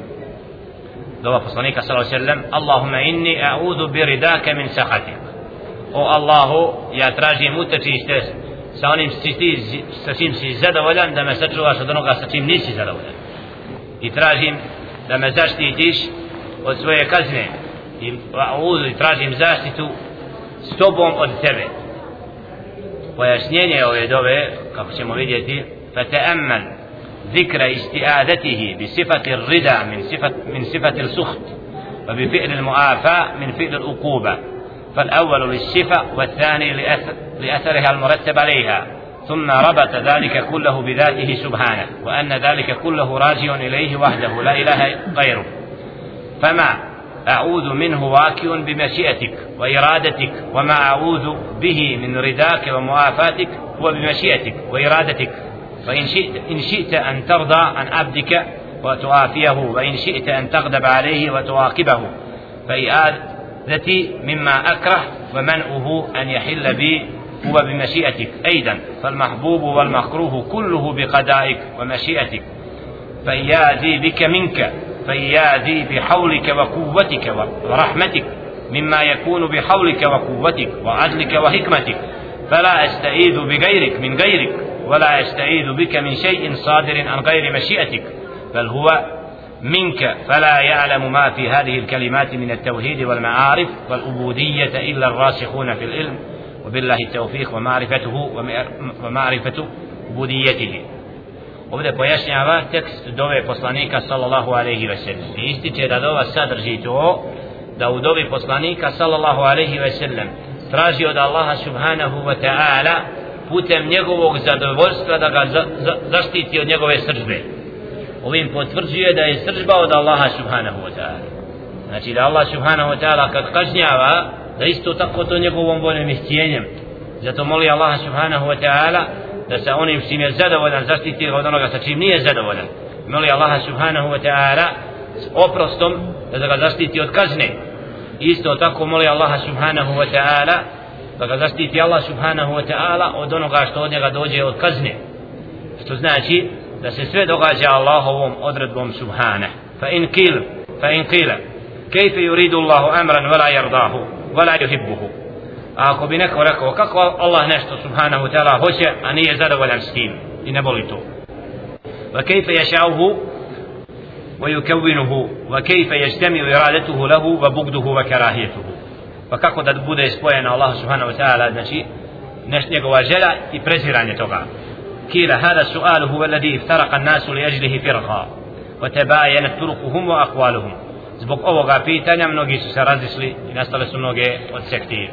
دوا فصليك صلى الله عليه وسلم اللهم إني أعوذ برداك من سخطك o Allahu ja tražim utočište sa onim si ti, sa čim si zadovoljan da me sačuvaš od onoga sa čim nisi zadovoljan i tražim da me zaštitiš od svoje kazne i uzu i tražim zaštitu s tobom od tebe pojašnjenje ove dove kako ćemo vidjeti فتأمل ذكر استئاذته بصفة الردى من صفة من صفة السخط وبفعل المعافاة من فعل العقوبة فالأول للصفة والثاني لأثر لأثرها المرتب عليها ثم ربط ذلك كله بذاته سبحانه وأن ذلك كله راجع إليه وحده لا إله غيره. فما أعوذ منه واكي بمشيئتك وإرادتك وما أعوذ به من رداك ومعافاتك هو بمشيئتك وإرادتك. فإن شئت, إن شئت أن ترضى عن عبدك وتعافيه وإن شئت أن تغضب عليه وتعاقبه فإعادتي مما أكره ومنعه أن يحل بي هو بمشيئتك. أيضا فالمحبوب والمكروه كله بقضائك ومشيئتك. فإياذي بك منك فإياذي بحولك وقوتك ورحمتك مما يكون بحولك وقوتك وعدلك وحكمتك. فلا أستعيذ بغيرك من غيرك. ولا يستعيذ بك من شيء صادر عن غير مشيئتك بل هو منك فلا يعلم ما في هذه الكلمات من التوحيد والمعارف والعبودية إلا الراسخون في العلم وبالله التوفيق ومعرفته ومعرفة عبوديته Ovdje pojašnjava tekst dove poslanika sallallahu alaihi ve sellem. I ističe da dova sadrži to da u dovi poslanika sallallahu alaihi ve sellem traži od Allaha subhanahu wa ta'ala putem njegovog zadovoljstva da ga za, za, zaštiti od njegove sržbe. Ovim potvrđuje da je sržba od Allaha subhanahu wa ta'ala. Znači da Allah subhanahu wa ta'ala kad kažnjava da isto tako to njegovom voljom i htjenjem. Zato moli Allaha subhanahu wa ta'ala da sa onim čim je zadovoljan zaštiti od onoga sa čim nije zadovoljan. Moli Allaha subhanahu wa ta'ala s oprostom da ga zaštiti od kazne. Isto tako moli Allaha subhanahu wa ta'ala da ga zaštiti Allah subhanahu wa ta'ala od onoga što od njega dođe od kazne što znači da se sve događa Allahovom odredbom subhana fa in kil fa in kila kejfe yuridu Allahu amran wala yardahu wala yuhibbuhu a ako bi neko rekao kako Allah nešto subhanahu wa ta'ala hoće a nije zadovoljan s tim i ne voli to وكيف يشاؤه ويكونه وكيف يجتمع إرادته له وبغضه وكراهيته pa kako da bude spojeno Allah subhanahu wa ta'ala znači neš njegova želja i preziranje toga kila hada su'alu huwa alladhi iftaraqa an-nasu li ajlihi firqa wa tabayanat turuquhum wa aqwaluhum zbog ovoga pitanja mnogi su se razišli i nastale su mnoge od sekti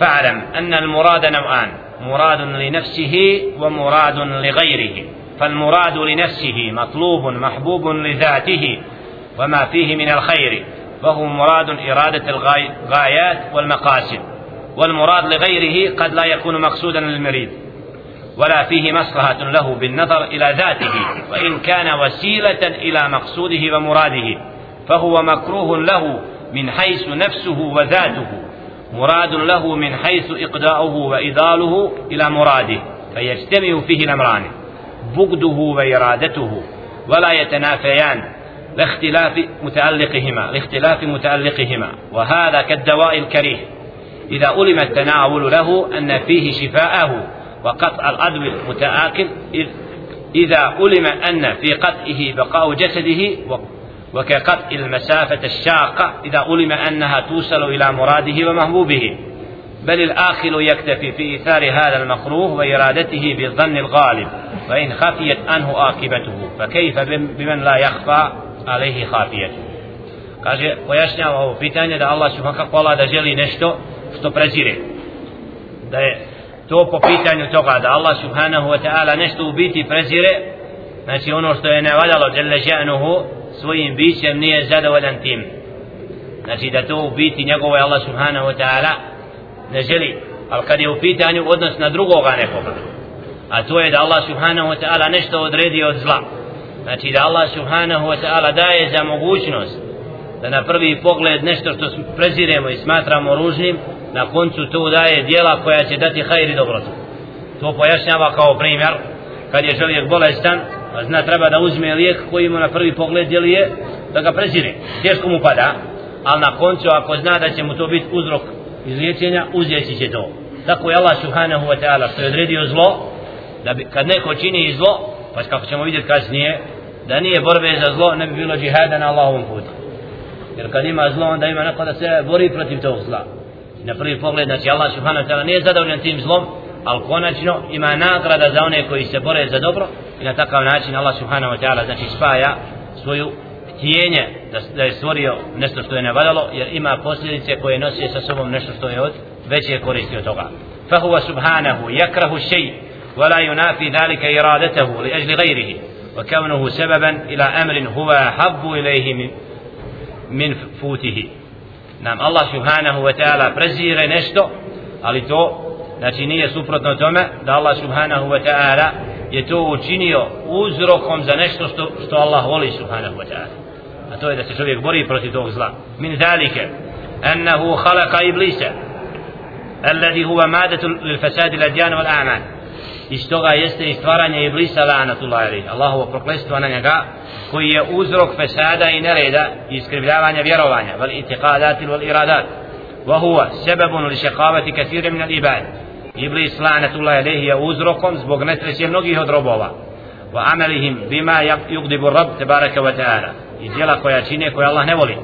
فاعلم أن المراد نوعان مراد لنفسه ومراد لغيره فالمراد لنفسه مطلوب محبوب لذاته وما فيه من الخير فهو مراد إرادة الغايات والمقاصد والمراد لغيره قد لا يكون مقصودا للمريد ولا فيه مصلحة له بالنظر إلى ذاته وإن كان وسيلة إلى مقصوده ومراده فهو مكروه له من حيث نفسه وذاته مراد له من حيث إقداؤه وإضاله إلى مراده فيجتمع فيه الأمران بغضه وإرادته ولا يتنافيان لاختلاف متألقهما لاختلاف متألقهما وهذا كالدواء الكريه. إذا علم التناول له أن فيه شفاءه وقطع العدو المتآكل إذا علم أن في قطعه بقاء جسده وكقطع المسافة الشاقة إذا علم أنها توصل إلى مراده ومحبوبه بل الآخر يكتفي في إيثار هذا المكروه وإرادته بالظن الغالب وإن خفيت عنه آكبته. فكيف بمن لا يخفى؟ alehi hafijet kaže pojašnjava ovo pitanje da Allah subhanahu wa da želi nešto što prezire. Da je to po pitanju toga da Allah subhanahu wa ta'ala nešto u biti prezire znači ono što je nevaljalo djelle ženuhu svojim bićem nije zadovoljan tim. Znači da to u biti njegovo je Allah subhanahu wa ta'ala ne želi. Ali kad je u pitanju odnos na drugoga nekoga a to je da Allah subhanahu wa ta'ala nešto odredi od zla znači da Allah subhanahu wa ta'ala daje za mogućnost da na prvi pogled nešto što preziremo i smatramo ružnim na koncu to daje dijela koja će dati hajri dobrotu. To pojašnjava kao primjer kad je čovjek bolestan a zna treba da uzme lijek koji mu na prvi pogled djeluje da ga prezire. Teško mu pada ali na koncu ako zna da će mu to biti uzrok izliječenja uzjeći će to. Tako je Allah subhanahu wa ta'ala što je odredio zlo da bi, kad neko čini zlo pa kako ćemo vidjeti kasnije da nije borbe za zlo ne bi bilo džihada na Allahovom putu jer kad ima zlo onda ima neko da se bori protiv tog zla na prvi pogled znači Allah subhanahu wa ta'ala nije zadovoljan tim zlom ali konačno ima nagrada za one koji se bore za dobro i na takav način Allah subhanahu wa ta'ala znači spaja svoju htjenje da, da je stvorio nešto što je nevaljalo jer ima posljedice koje nosi sa sobom nešto što je od veće koristi od toga فهو سبحانه يكره الشيء ولا ينافي ذلك إرادته لأجل غيره وكونه سببا إلى أمر هو أحب إليه من, من فوته Allah subhanahu wa ta'ala prezire nešto ali to znači nije suprotno tome da Allah subhanahu wa ta'ala je to učinio uzrokom za nešto što, što Allah voli subhanahu wa ta'ala a to je da se čovjek bori protiv tog zla min zalike أنه خلق إبليس الذي هو مادة للفساد الأديان والأعمال iz toga jeste i stvaranje Iblisa lanatullahi alaihi Allahovo proklestvo na njega koji je uzrok fesada i nereda i iskrivljavanja vjerovanja val itiqadat val iradat wa huwa sebebun li šekavati kathire min al ibad Iblis lanatullahi alaihi je uzrokom zbog nesreće mnogih od robova wa amelihim bima yugdibu rab tebaraka wa ta'ala i djela koja čine koja Allah ne voli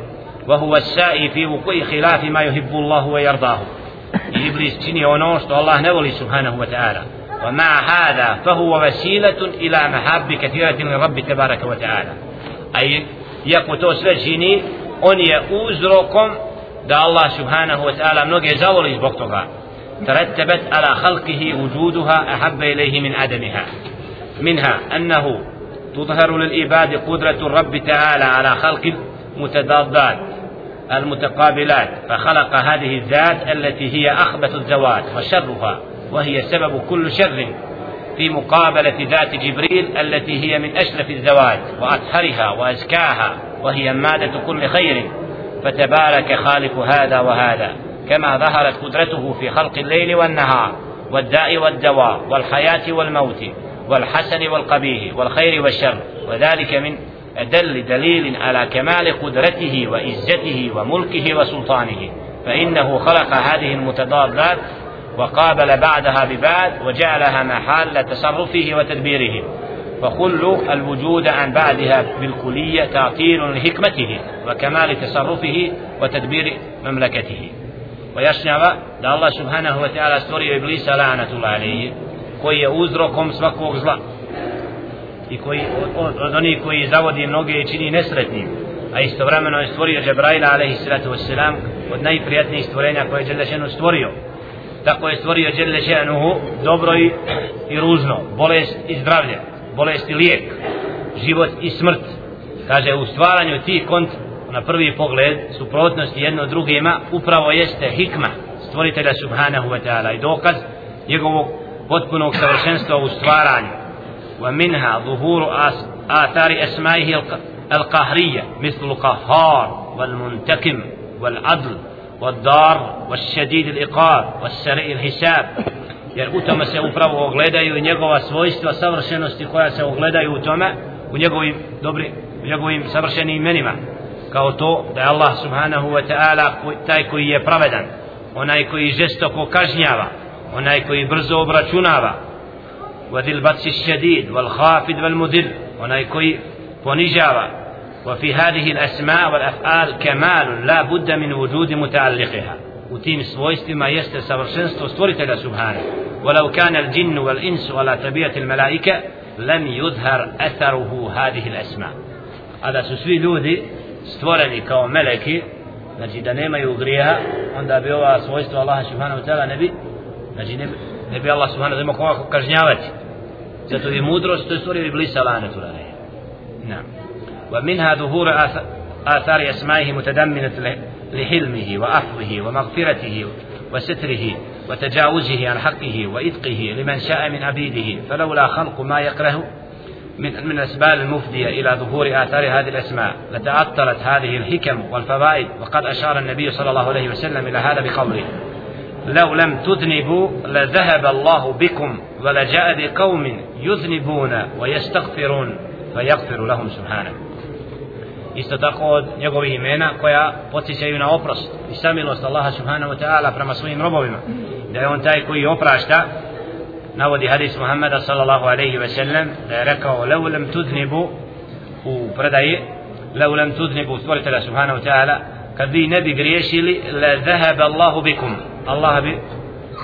wa huwa sa'i fi vuku'i khilafi ma yuhibbu Allahu wa yardahu Iblis čini ono što Allah ne voli subhanahu wa ta'ala ومع هذا فهو وسيلة إلى محاب كثيرة من رب تبارك وتعالى. أي يكو تو سلجيني on je uzrokom da Allah subhanahu wa ta'ala ترتبت على خلقه وجودها أحب إليه من عدمها منها أنه تظهر للعباد قدرة الرب تعالى على خلق المتضادات المتقابلات فخلق هذه الذات التي هي أخبث الذوات وشرها. وهي سبب كل شر في مقابلة ذات جبريل التي هي من أشرف الزواج وأطهرها وأزكاها وهي مادة كل خير. فتبارك خالق هذا وهذا كما ظهرت قدرته في خلق الليل والنهار والداء والدواء والحياة والموت والحسن والقبيح والخير والشر. وذلك من أدل دليل على كمال قدرته وعزته وملكه وسلطانه. فإنه خلق هذه المتضادات وقابل بعدها ببعد وجعلها محل تصرفه وتدبيره فكل الوجود عن بعدها بالكلية تعطيل لحكمته وكمال تصرفه وتدبير memleketihi pojašnjava da Allah subhanahu wa ta'ala stvorio iblisa la'anatullah alaihi koji je uzrokom svakog zla i koji od, od onih koji zavodi mnoge i čini nesretnim a istovremeno je stvorio Džebraila alaihi salatu wassalam od najprijatnijih stvorenja koje je Đelešenu stvorio tako je stvorio Đelešenuhu dobro i, i ružno bolest i zdravlje bolest i lijek život i smrt kaže u stvaranju tih kont na prvi pogled suprotnosti jedno drugima upravo jeste hikma stvoritelja subhanahu wa ta'ala i dokaz njegovog potpunog savršenstva u stvaranju ومنها ظهور آثار أسمائه القهرية مثل القهار والمنتكم والعدل والدار والشديد الإقار والسريع الحساب jer u tome se upravo ogledaju njegova svojstva savršenosti koja se ogledaju u tome u njegovim dobri u njegovim savršenim imenima kao to da je Allah subhanahu wa ta'ala taj koji je pravedan onaj koji žestoko kažnjava onaj koji brzo obračunava وذي البطش الشديد والخافض والمذل onaj koji ponižava وفي هذه الأسماء والأفعال كمال لا بد من وجود متعلقها وتيم svojstvima jeste savršenstvo stvoritelja subhana ولو كان الجن والإنس على طبيعة الملائكة لم يظهر أثره هذه الأسماء هذا su svi ljudi stvoreni kao meleki znači da nemaju grijeha onda bi ova svojstva Allaha subhanahu wa ta'ala ne bi znači ne bi, ne bi Allah subhanahu wa ta'ala koga kažnjavati zato je mudrost to je stvorio iblisa lanetu نعم ومنها ظهور آثار أسمائه متدمنة لحلمه وأفضه ومغفرته وستره وتجاوزه عن حقه وإتقه لمن شاء من عبيده فلولا خلق ما يكره من من الأسباب المفدية إلى ظهور آثار هذه الأسماء لتعطلت هذه الحكم والفوائد وقد أشار النبي صلى الله عليه وسلم إلى هذا بقوله لو لم تذنبوا لذهب الله بكم ولجاء بقوم يذنبون ويستغفرون فيغفر لهم سبحانه. Isto tako od njegovih imena koja podsjećaju na oprost i samilost Allaha subhanahu wa ta'ala prema svojim robovima. Da je on taj koji oprašta navodi hadis Muhammeda sallallahu alaihi ve sellem da je rekao lev lem tudnibu u predaji lev lem tudnibu stvoritelja subhanahu wa ta'ala kad vi ne bi griješili le zahaba Allahu bikum. Allah bi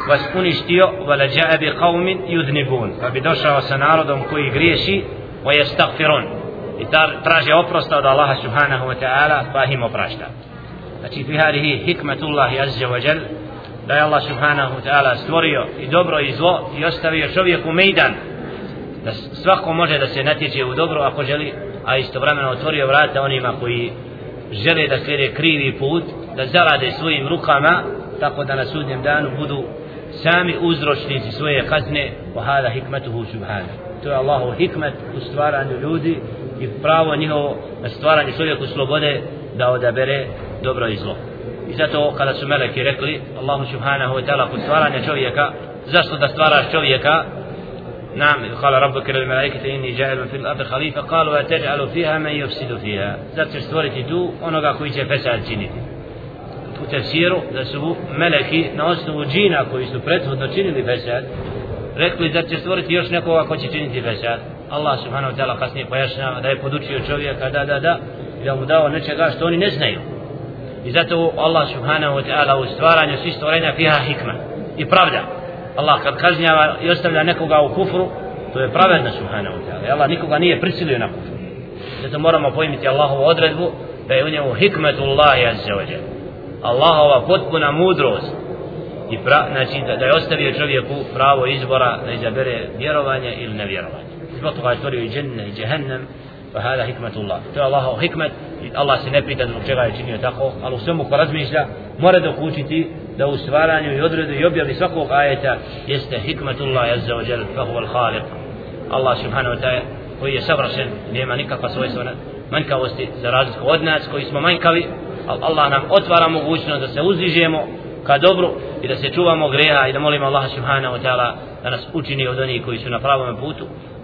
vas uništio wala ja'a bi qaumin yudnibun pa bi došao sa narodom koji griješi wa jestagfirun i traže oprosta od Allaha subhanahu wa ta'ala pa im oprašta. Znači fi hadihi hikmatullahi azza wa jal da je Allah subhanahu wa ta'ala stvorio i dobro i zlo i ostavio čovjeku mejdan da svako može da se natječe u dobro ako želi a istovremeno otvorio vrata onima koji žele da slijede krivi put da zarade svojim rukama tako da na sudnjem danu budu sami uzročnici svoje kazne. Wa hada hikmatuhu subhanahu. To je Allahu hikmet u stvaranju ljudi i pravo njihovo na stvaranje čovjeku slobode da odabere dobro i zlo i zato kada su meleki rekli Allahu subhanahu wa ta'ala kod stvaranja čovjeka zašto da stvaraš čovjeka نعم قال ربك للملائكة إني جاعل في الأرض خليفة قالوا أتجعل فيها من يفسد فيها ذات stvoriti tu onoga koji će fesad činiti u tefsiru da su meleki na osnovu džina koji su prethodno činili fesad rekli da će stvoriti još nekoga ko će činiti fesad Allah subhanahu wa ta'ala kasnije pojašnjava da je podučio čovjeka da da da i da mu dao nečega što oni ne znaju. I zato Allah subhanahu wa ta'ala u stvaranju svih stvorenja fiha hikma i pravda. Allah kad kažnjava i ostavlja nekoga u kufru to je pravedno subhanahu wa ta'ala. Allah nikoga nije prisilio na kufru zato moramo pojmiti Allahovu odredbu da je u njemu hikmetullahi azza wa jalla. Allahova potpuna mudrost i pra, znači da, da je ostavio čovjeku pravo izbora da izabere vjerovanje ili nevjerovanje zbog toga je stvorio i dženne i džehennem pa hada hikmetullah. To je Allahov hikmet i Allah se ne pita zbog čega je činio tako ali u svemu ko razmišlja mora dok učiti da u stvaranju i odredu i objavi svakog ajeta jeste hikmetullah azza wa jal fa huwa al-khaliq Allah subhanahu wa ta'ala koji je savršen nema nikakva svojstva manjkavosti za razliku od nas koji smo manjkavi Allah nam otvara mogućnost da se uzdižemo ka dobru i da se čuvamo greha i da molimo Allah subhanahu wa ta'ala da nas učini od onih koji su na pravom putu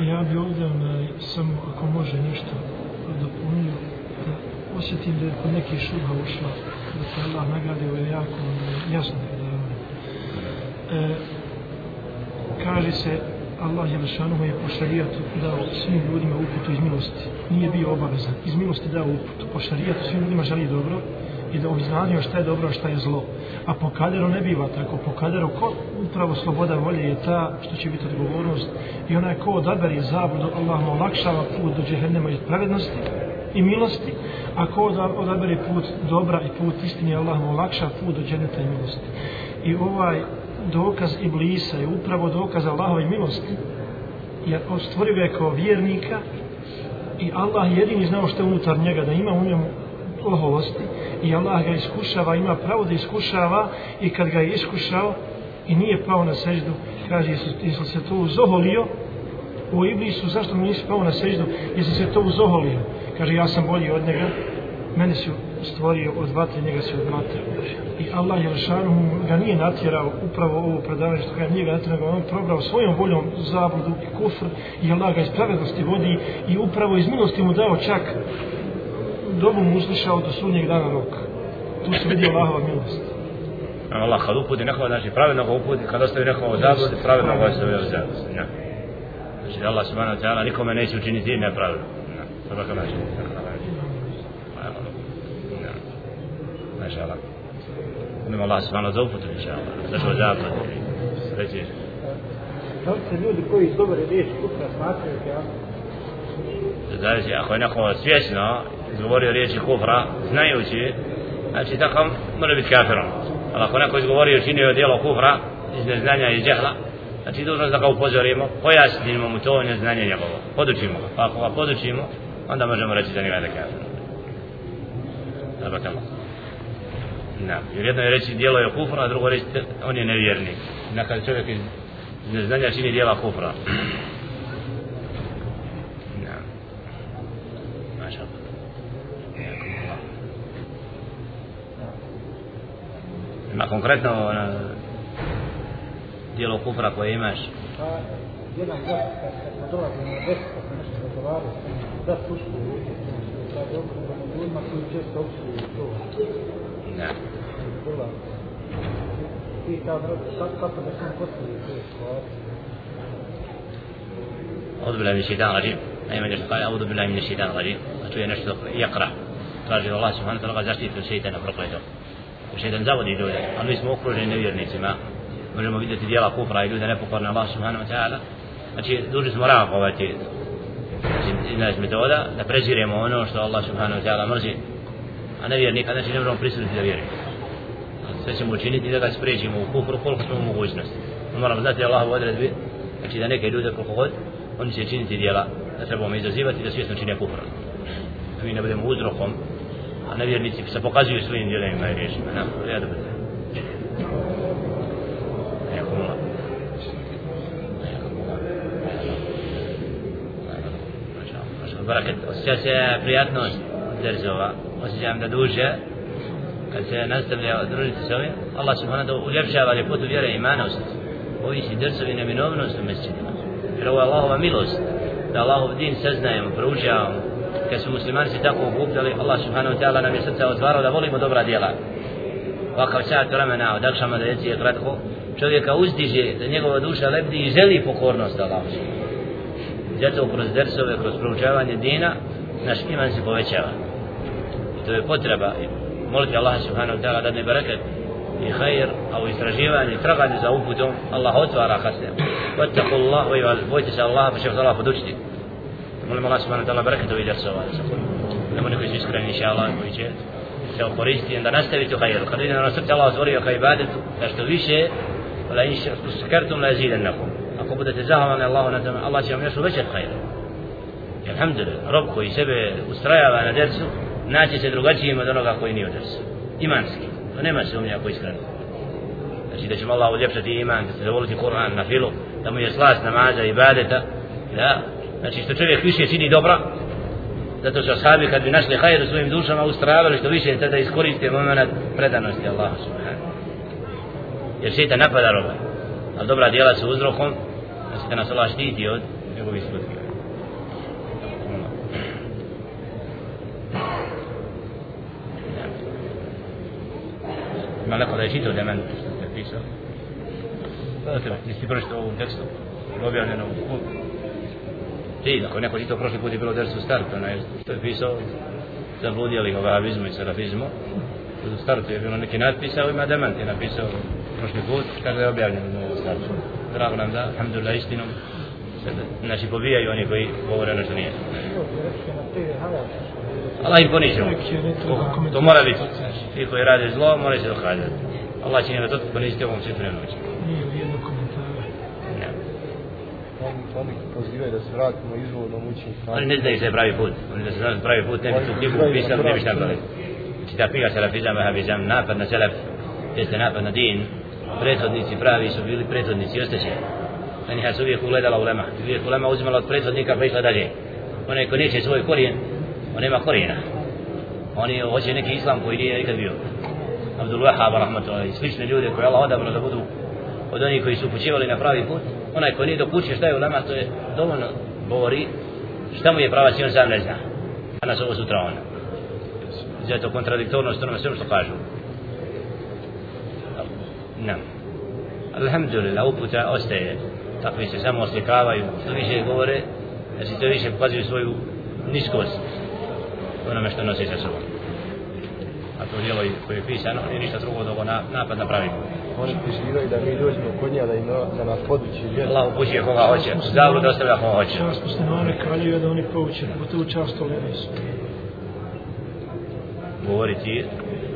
Ja bi ovdje samo, ako može nešto dopunio, da osjetim da je kod neki šuha ušla, da se Allah nagrade, ovo je jako ono jasno da ono. e, kaže se Allah je Jelšanuhu je po šarijatu dao svim ljudima uputu iz milosti. Nije bio obavezan. Iz milosti dao uputu. Po šarijatu svim ljudima želi dobro i da obznanio šta je dobro, šta je zlo. A po kaderu ne biva tako. Po kaderu ko upravo sloboda volje je ta što će biti odgovornost. I onaj ko odabere zabludu, Allah mu olakšava put do džehennema i pravednosti i milosti. A ko odabere put dobra i put istine, Allah mu olakša put do dženeta i milosti. I ovaj dokaz Iblisa je upravo dokaz Allahove milosti. Jer stvorio ga je kao vjernika i Allah jedini znao što je unutar njega, da ima u njemu oholosti i Allah ga iskušava, ima pravo da iskušava i kad ga je iskušao i nije pao na seždu, kaže, jesi se to uzoholio u Iblisu, zašto mi nisi pao na seždu, jesi se to uzoholio? Kaže, ja sam bolji od njega, mene su stvorio od vatre, njega se od matre. I Allah je ga nije natjerao upravo ovo predavanje što ga nije ga natjerao, on probrao svojom voljom zabludu i kufr i Allah ga iz pravednosti vodi i upravo iz milosti mu dao čak dobu mu uslišao do sunnjeg dana roka. Tu se vidi Allahova milost. Allah kad uputi nekoga, znači pravednog uputi, kad ostavi nekoga u zabludi, pravednog ostavi u zabludi. Ja. Znači da Allah subhanahu ta'ala nikome neće učiniti nepravedno. Ja. Sada kao znači. Maša Allah. Nema Allah subhanahu za uputu, inša Allah. Za što zabludi. Sreći. Da li se ljudi koji iz dobre riječi kupra smatraju kjavu? Znači, ako je neko svjesno izgovorio riječi kufra, znajući, znači tako može biti kafirom. Ali ako neko izgovorio činio djelo kufra iz neznanja i džehla, znači dužno da ga upozorimo, pojasnimo mu to neznanje njegovo, podučimo ga. Pa ako ga podučimo, onda možemo reći da nije da kafir. Zabakamo. Na, jer jedno je reći djelo je kufra, a drugo reći on je nevjernik. Na čovjek iz neznanja čini djela kufra. Ima konkretno na, dijelo kufra koje imaš? Pa, jedan gost, kad dolazi na deset, kad se nešto razgovarao, da pušku u ruke, da je dobro, da ljudima koji često opsuju to. نعم أعوذ بالله من الشيطان الرجيم أي من قال أعوذ بالله من الشيطان الرجيم أتوي نشتق يقرأ قال الله سبحانه وتعالى غزرتي في الشيطان أفرق له šeitan zavodi ljude, a mi smo okruženi nevjernicima, možemo vidjeti dijela kufra i ljude nepokorne Allah subhanahu wa ta'ala, znači duži smo rakovati, jedna znači, iz metoda, da preziremo ono što Allah subhanahu wa ta'ala mrzi, a nevjernika, znači ne možemo prisutiti da vjeri. Sve ćemo učiniti da ga spriječimo u kufru koliko smo u mogućnosti. No, moramo znati da Allah u odredbi, znači da neke ljude koliko god, oni će činiti dijela, da trebamo izazivati da svjesno čine kufru. Mi ne budemo uzrokom a nevjernici se pokazuju svojim djelima i riječima. Na, ja da bude. Barakat, osjeća se prijatnost derzova, osjećam da duže kad se nastavlja družiti s ovim Allah subhanahu da uljepšava ljepotu vjere i imana u srcu. Ovi si drcovi neminovnost u mesečinima jer ovo je Allahova milost da Allahov din saznajemo, proučavamo kad su muslimani se tako okupljali Allah subhanahu wa ta'ala nam je srca otvarao da volimo dobra djela. Ovakav sat vremena od akšama da jeci je kratko čovjeka uzdiže da njegova duša lebdi i želi pokornost Allah zato kroz dersove, kroz proučavanje dina naš iman se povećava. I to je potreba. Moliti Allah subhanahu wa ta'ala da ne bereket i khair a u istraživanju traganje za uputom Allah otvara kasne. Vattaku Allah i bojte se Allah pa će vas Allah podučiti. Molim Allah subhanahu wa ta'ala bereket ovih dersova nemo neko su iskreni inša Allah koji će se koristiti da nastaviti u khairu kad vidim na srce Allah otvorio ka ibadetu da što više la inša skartum la zidannakum ako budete zahvalni Allahu na tome Allah će vam još uvećati khairu Alhamdulillah, rob koji sebe ustrajava na dersu, naći se drugačijim od onoga koji nije odrs. Imanski. To nema se umnja koji iskreno. Znači da ćemo Allah uljepšati iman, da se zavoliti Kur'an na filu, da mu je slas namaza i badeta. Da. Znači što čovjek više čini dobra, zato što ashabi kad bi našli hajr u svojim dušama ustravali što više tada iskoriste moment predanosti Allahu subhanahu. jer šeitan napada roba. Ali dobra djela su uzrokom, da se nas Allah štiti od njegovih sudbina. Ima neko da je čitao da meni što ste pisao? Da, nisi pročitao ovom tekstu, objavljeno u put. Ti, ako neko ti to prošli put je bilo dersu start, onaj što je pisao, zabludjeli o vahabizmu i salafizmu. U startu je bilo neki natpis, a ima demant je napisao prošli put, kaže je objavljeno u novom startu. Drago nam da, alhamdulillah, istinom, znači pobijaju oni koji govore ono što nije. Allah im poniče. To mora biti. Ti koji rade zlo, mora se dokazati. Allah će njega to poniziti ovom svijetu noći. Oni pozivaju da se vratimo izvornom učenju. Oni ne znaju je pravi put. Oni da se znaju pravi put, ne bi tu knjigu pisali, ne bi štampali. Znači ta knjiga Salafizam, Vahabizam, napad na Salaf, jeste napad na din, prethodnici pravi su bili prethodnici, ostaće. Na njih se uvijek ugledala ulema. Uvijek ulema uzimala od prethodnika pa išla dalje. Onaj ko neće svoj korijen, on nema korijena. Oni hoće neki islam koji nije nikad bio. Abdul Wahab, rahmatullahi, slične ljude koje Allah odabrao da budu od onih koji su upućivali na pravi put, onaj ko nije dokućio šta je ulema, to je dovoljno govori šta mu je prava i sam ne zna. A nas ovo sutra on. Zato kontradiktornost onome svemu što kažu. Ne. Alhamdulillah, uputa ostaje. Takvi se samo oslikavaju, što više govore, znači to više pokazuju svoju niskost onome što nosi sa sobom. A to djelo koje je pisano nije ništa drugo do na, napad na pravi put. Oni pozivaju da mi dođemo kod njega da, im, da nas podući vjeru. Allah upućuje koga hoće, zavru da ostavlja koga hoće. Čast muslimane kraljuje da oni pouče, pogotovo čast tolerni su. Govoriti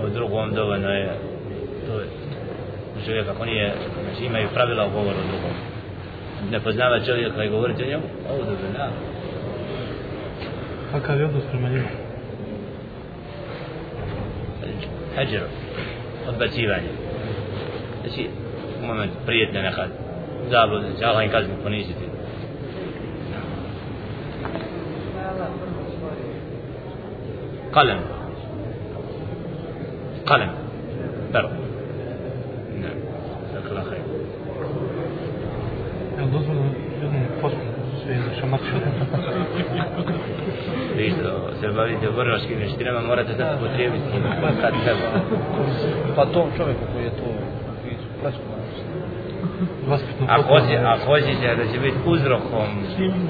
o drugom dovoljno je, to je čovjek ako nije, znači imaju pravila u govoru o drugom. Ne poznava čovjeka i govoriti o njemu, ovo dobro, da. Kakav je odnos prema njemu? Hađer, odbacivanje. Znači, moment prijetne nekad, zablude, će Allah im kaznu poniziti. قلم قلم se bavite borilačkim vještinama morate da potrijebiti kad treba. Pa tom čovjeku koji je to A hoće, a hoćete da će biti uzrokom,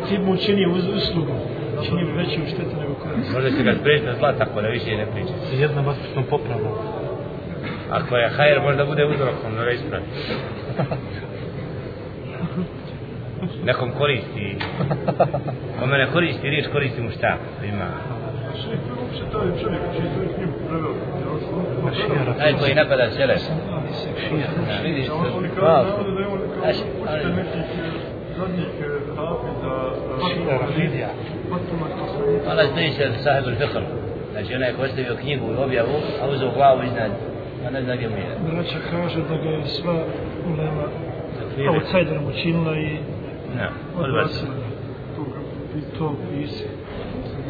Ti, mu čini uz, uslugu. Čini mu veću štetu nego korist. možda će ga sprijeti na zla tako da više ne priča. Jedna vaspitno popravna. Ako je hajer možda bude uzrokom da ga ispravi. Nekom koristi, kome ne koristi riječ, koristi mu šta? Ima. Taj koji napada sele. Vidiš to? Rafidija. Ona stoji se sahibul fikr. Znači onaj ko ostavio knjigu i objavu, a uzeo glavu iznad, a ne zna gdje mu je. Braća kaže da ga je sva ulema outsiderom učinila i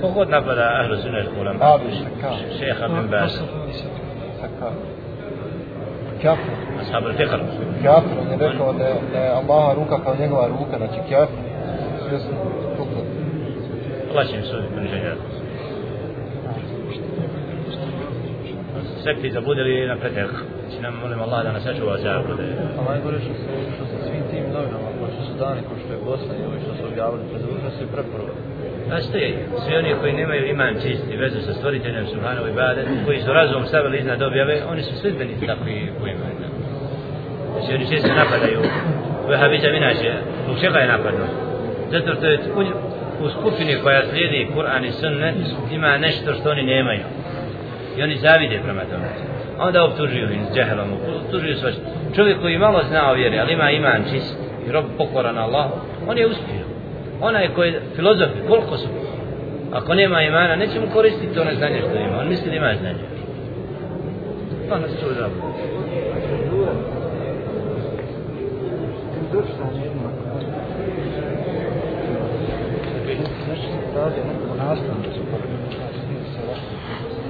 كوكود نبدا أهل السنة الكلام شيخ من باس كافر اصحاب الفقر كافر أنا ذاك الله روكا فانين واروكا أنا كافر الله شيء مسؤول من جهاد سكتي زبود اللي نفتح شنو نقول الله أنا ساشو وزاره الله يقول شو سوي شو سوي تيم لو što su dani, ko što je Bosna i ovi što su objavili, pridružili se preporuke. Znači ti, svi oni koji nemaju iman čisti vezu sa stvoriteljem Subhanovi Bade, koji su razum stavili iznad objave, oni su sredbenici takvi koji imaju. Znači oni često napadaju Vahabizam inače, zbog čega je napadno? Zato što je u, u skupini koja slijedi Kur'an i Sunnet ima nešto što oni nemaju. I oni zavide prema tome. Onda optužuju ih s džehelom, optužuju svašta. Čovjek koji malo zna o vjeri, ali ima iman čist i rob pokoran Allah, on je uspio. Onaj koji je filozof, koliko su? Ako nema imana, neće mu koristiti to znanje što ima. On misli da ima znanje. Pa nas čuo da.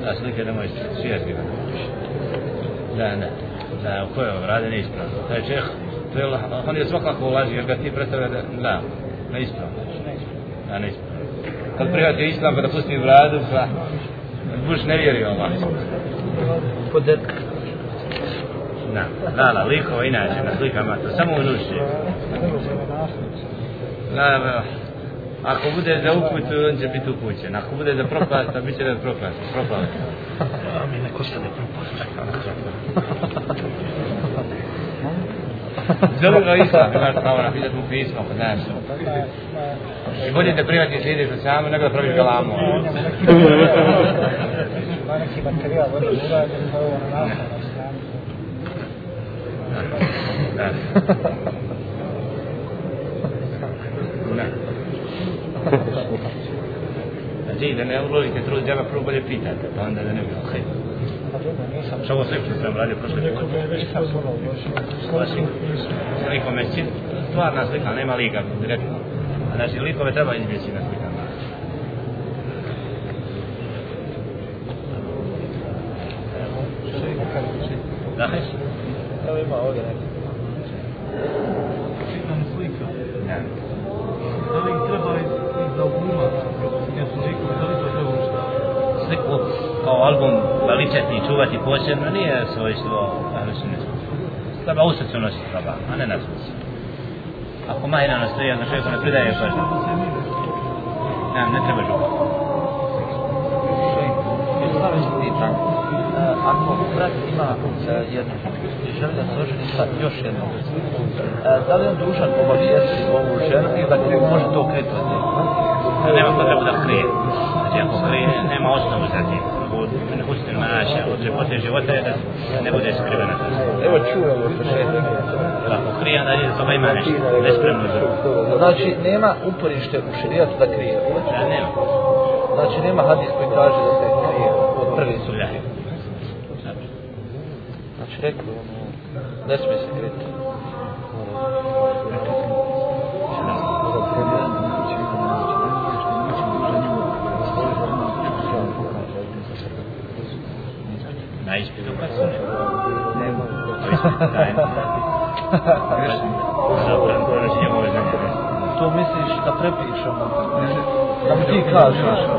Da, slike nemoj svijeti. Da, ne. Da, u kojoj rade neispravno. Taj čeh, to je, on je svakako ulazi, jer ga ti predstavlja da, da, neispravno. Da, neispravno. Kad prihvati islam, kada pusti bradu, pa budeš ne vjerio Allah. Podet. Da, da, da, likova inače, na slikama, to samo u nuši. Da, da, ako bude za uputu, on će biti upućen. Ako bude za propast, a bit će da je propast. Propast. Amin, neko se ne propast. Zove ga islam, imaš pravo na pitat mu pismo, pa znaš. I bolje da privatni se ideš od samu, nego da praviš galamu. Neki materijal vrlo urađen, pa ovo na naslovnoj strani. Da. Znači, da ne uložite trud djela, prvo bolje pitate, pa onda da ne bi. Pa dobro, nisam Što ovo sve što sam radio prošle godine? nisam volao došao. Sliko mesčin, stvarna slika, nema lika, direktno. Znači, likove treba izbjeći na slikama. Veličati i čuvati posebno nije svojstvo ahlu sunnetu. Treba u srcu nositi treba, a ne na srcu. Ako mahirano stoji, onda čovjeku ne pridaje pažnju. Ne, ne treba župa. Pitam, e, ako brat ima e, jednu i želi da se oženi sa još jednom, e, da li on dužan obavijesti ovu ženu ili da krivo može to? Da nema potrebu da krije. Znači ako krije, nema osnovu za tim. Manaša, od ljepote života je da ne bude skrivena. Evo čuo ovo početak. Jer ako krije, onda je toga ima nešto. Nespremno za. Znači, nema uporište u širijatu da krije. Da, nema. Znači, nema hadis koji kaže da se krije od prvi su. Da. Znači, rekao, ono, ne smije se kriti. To misliš da prepišemo? Da mi ti kažeš.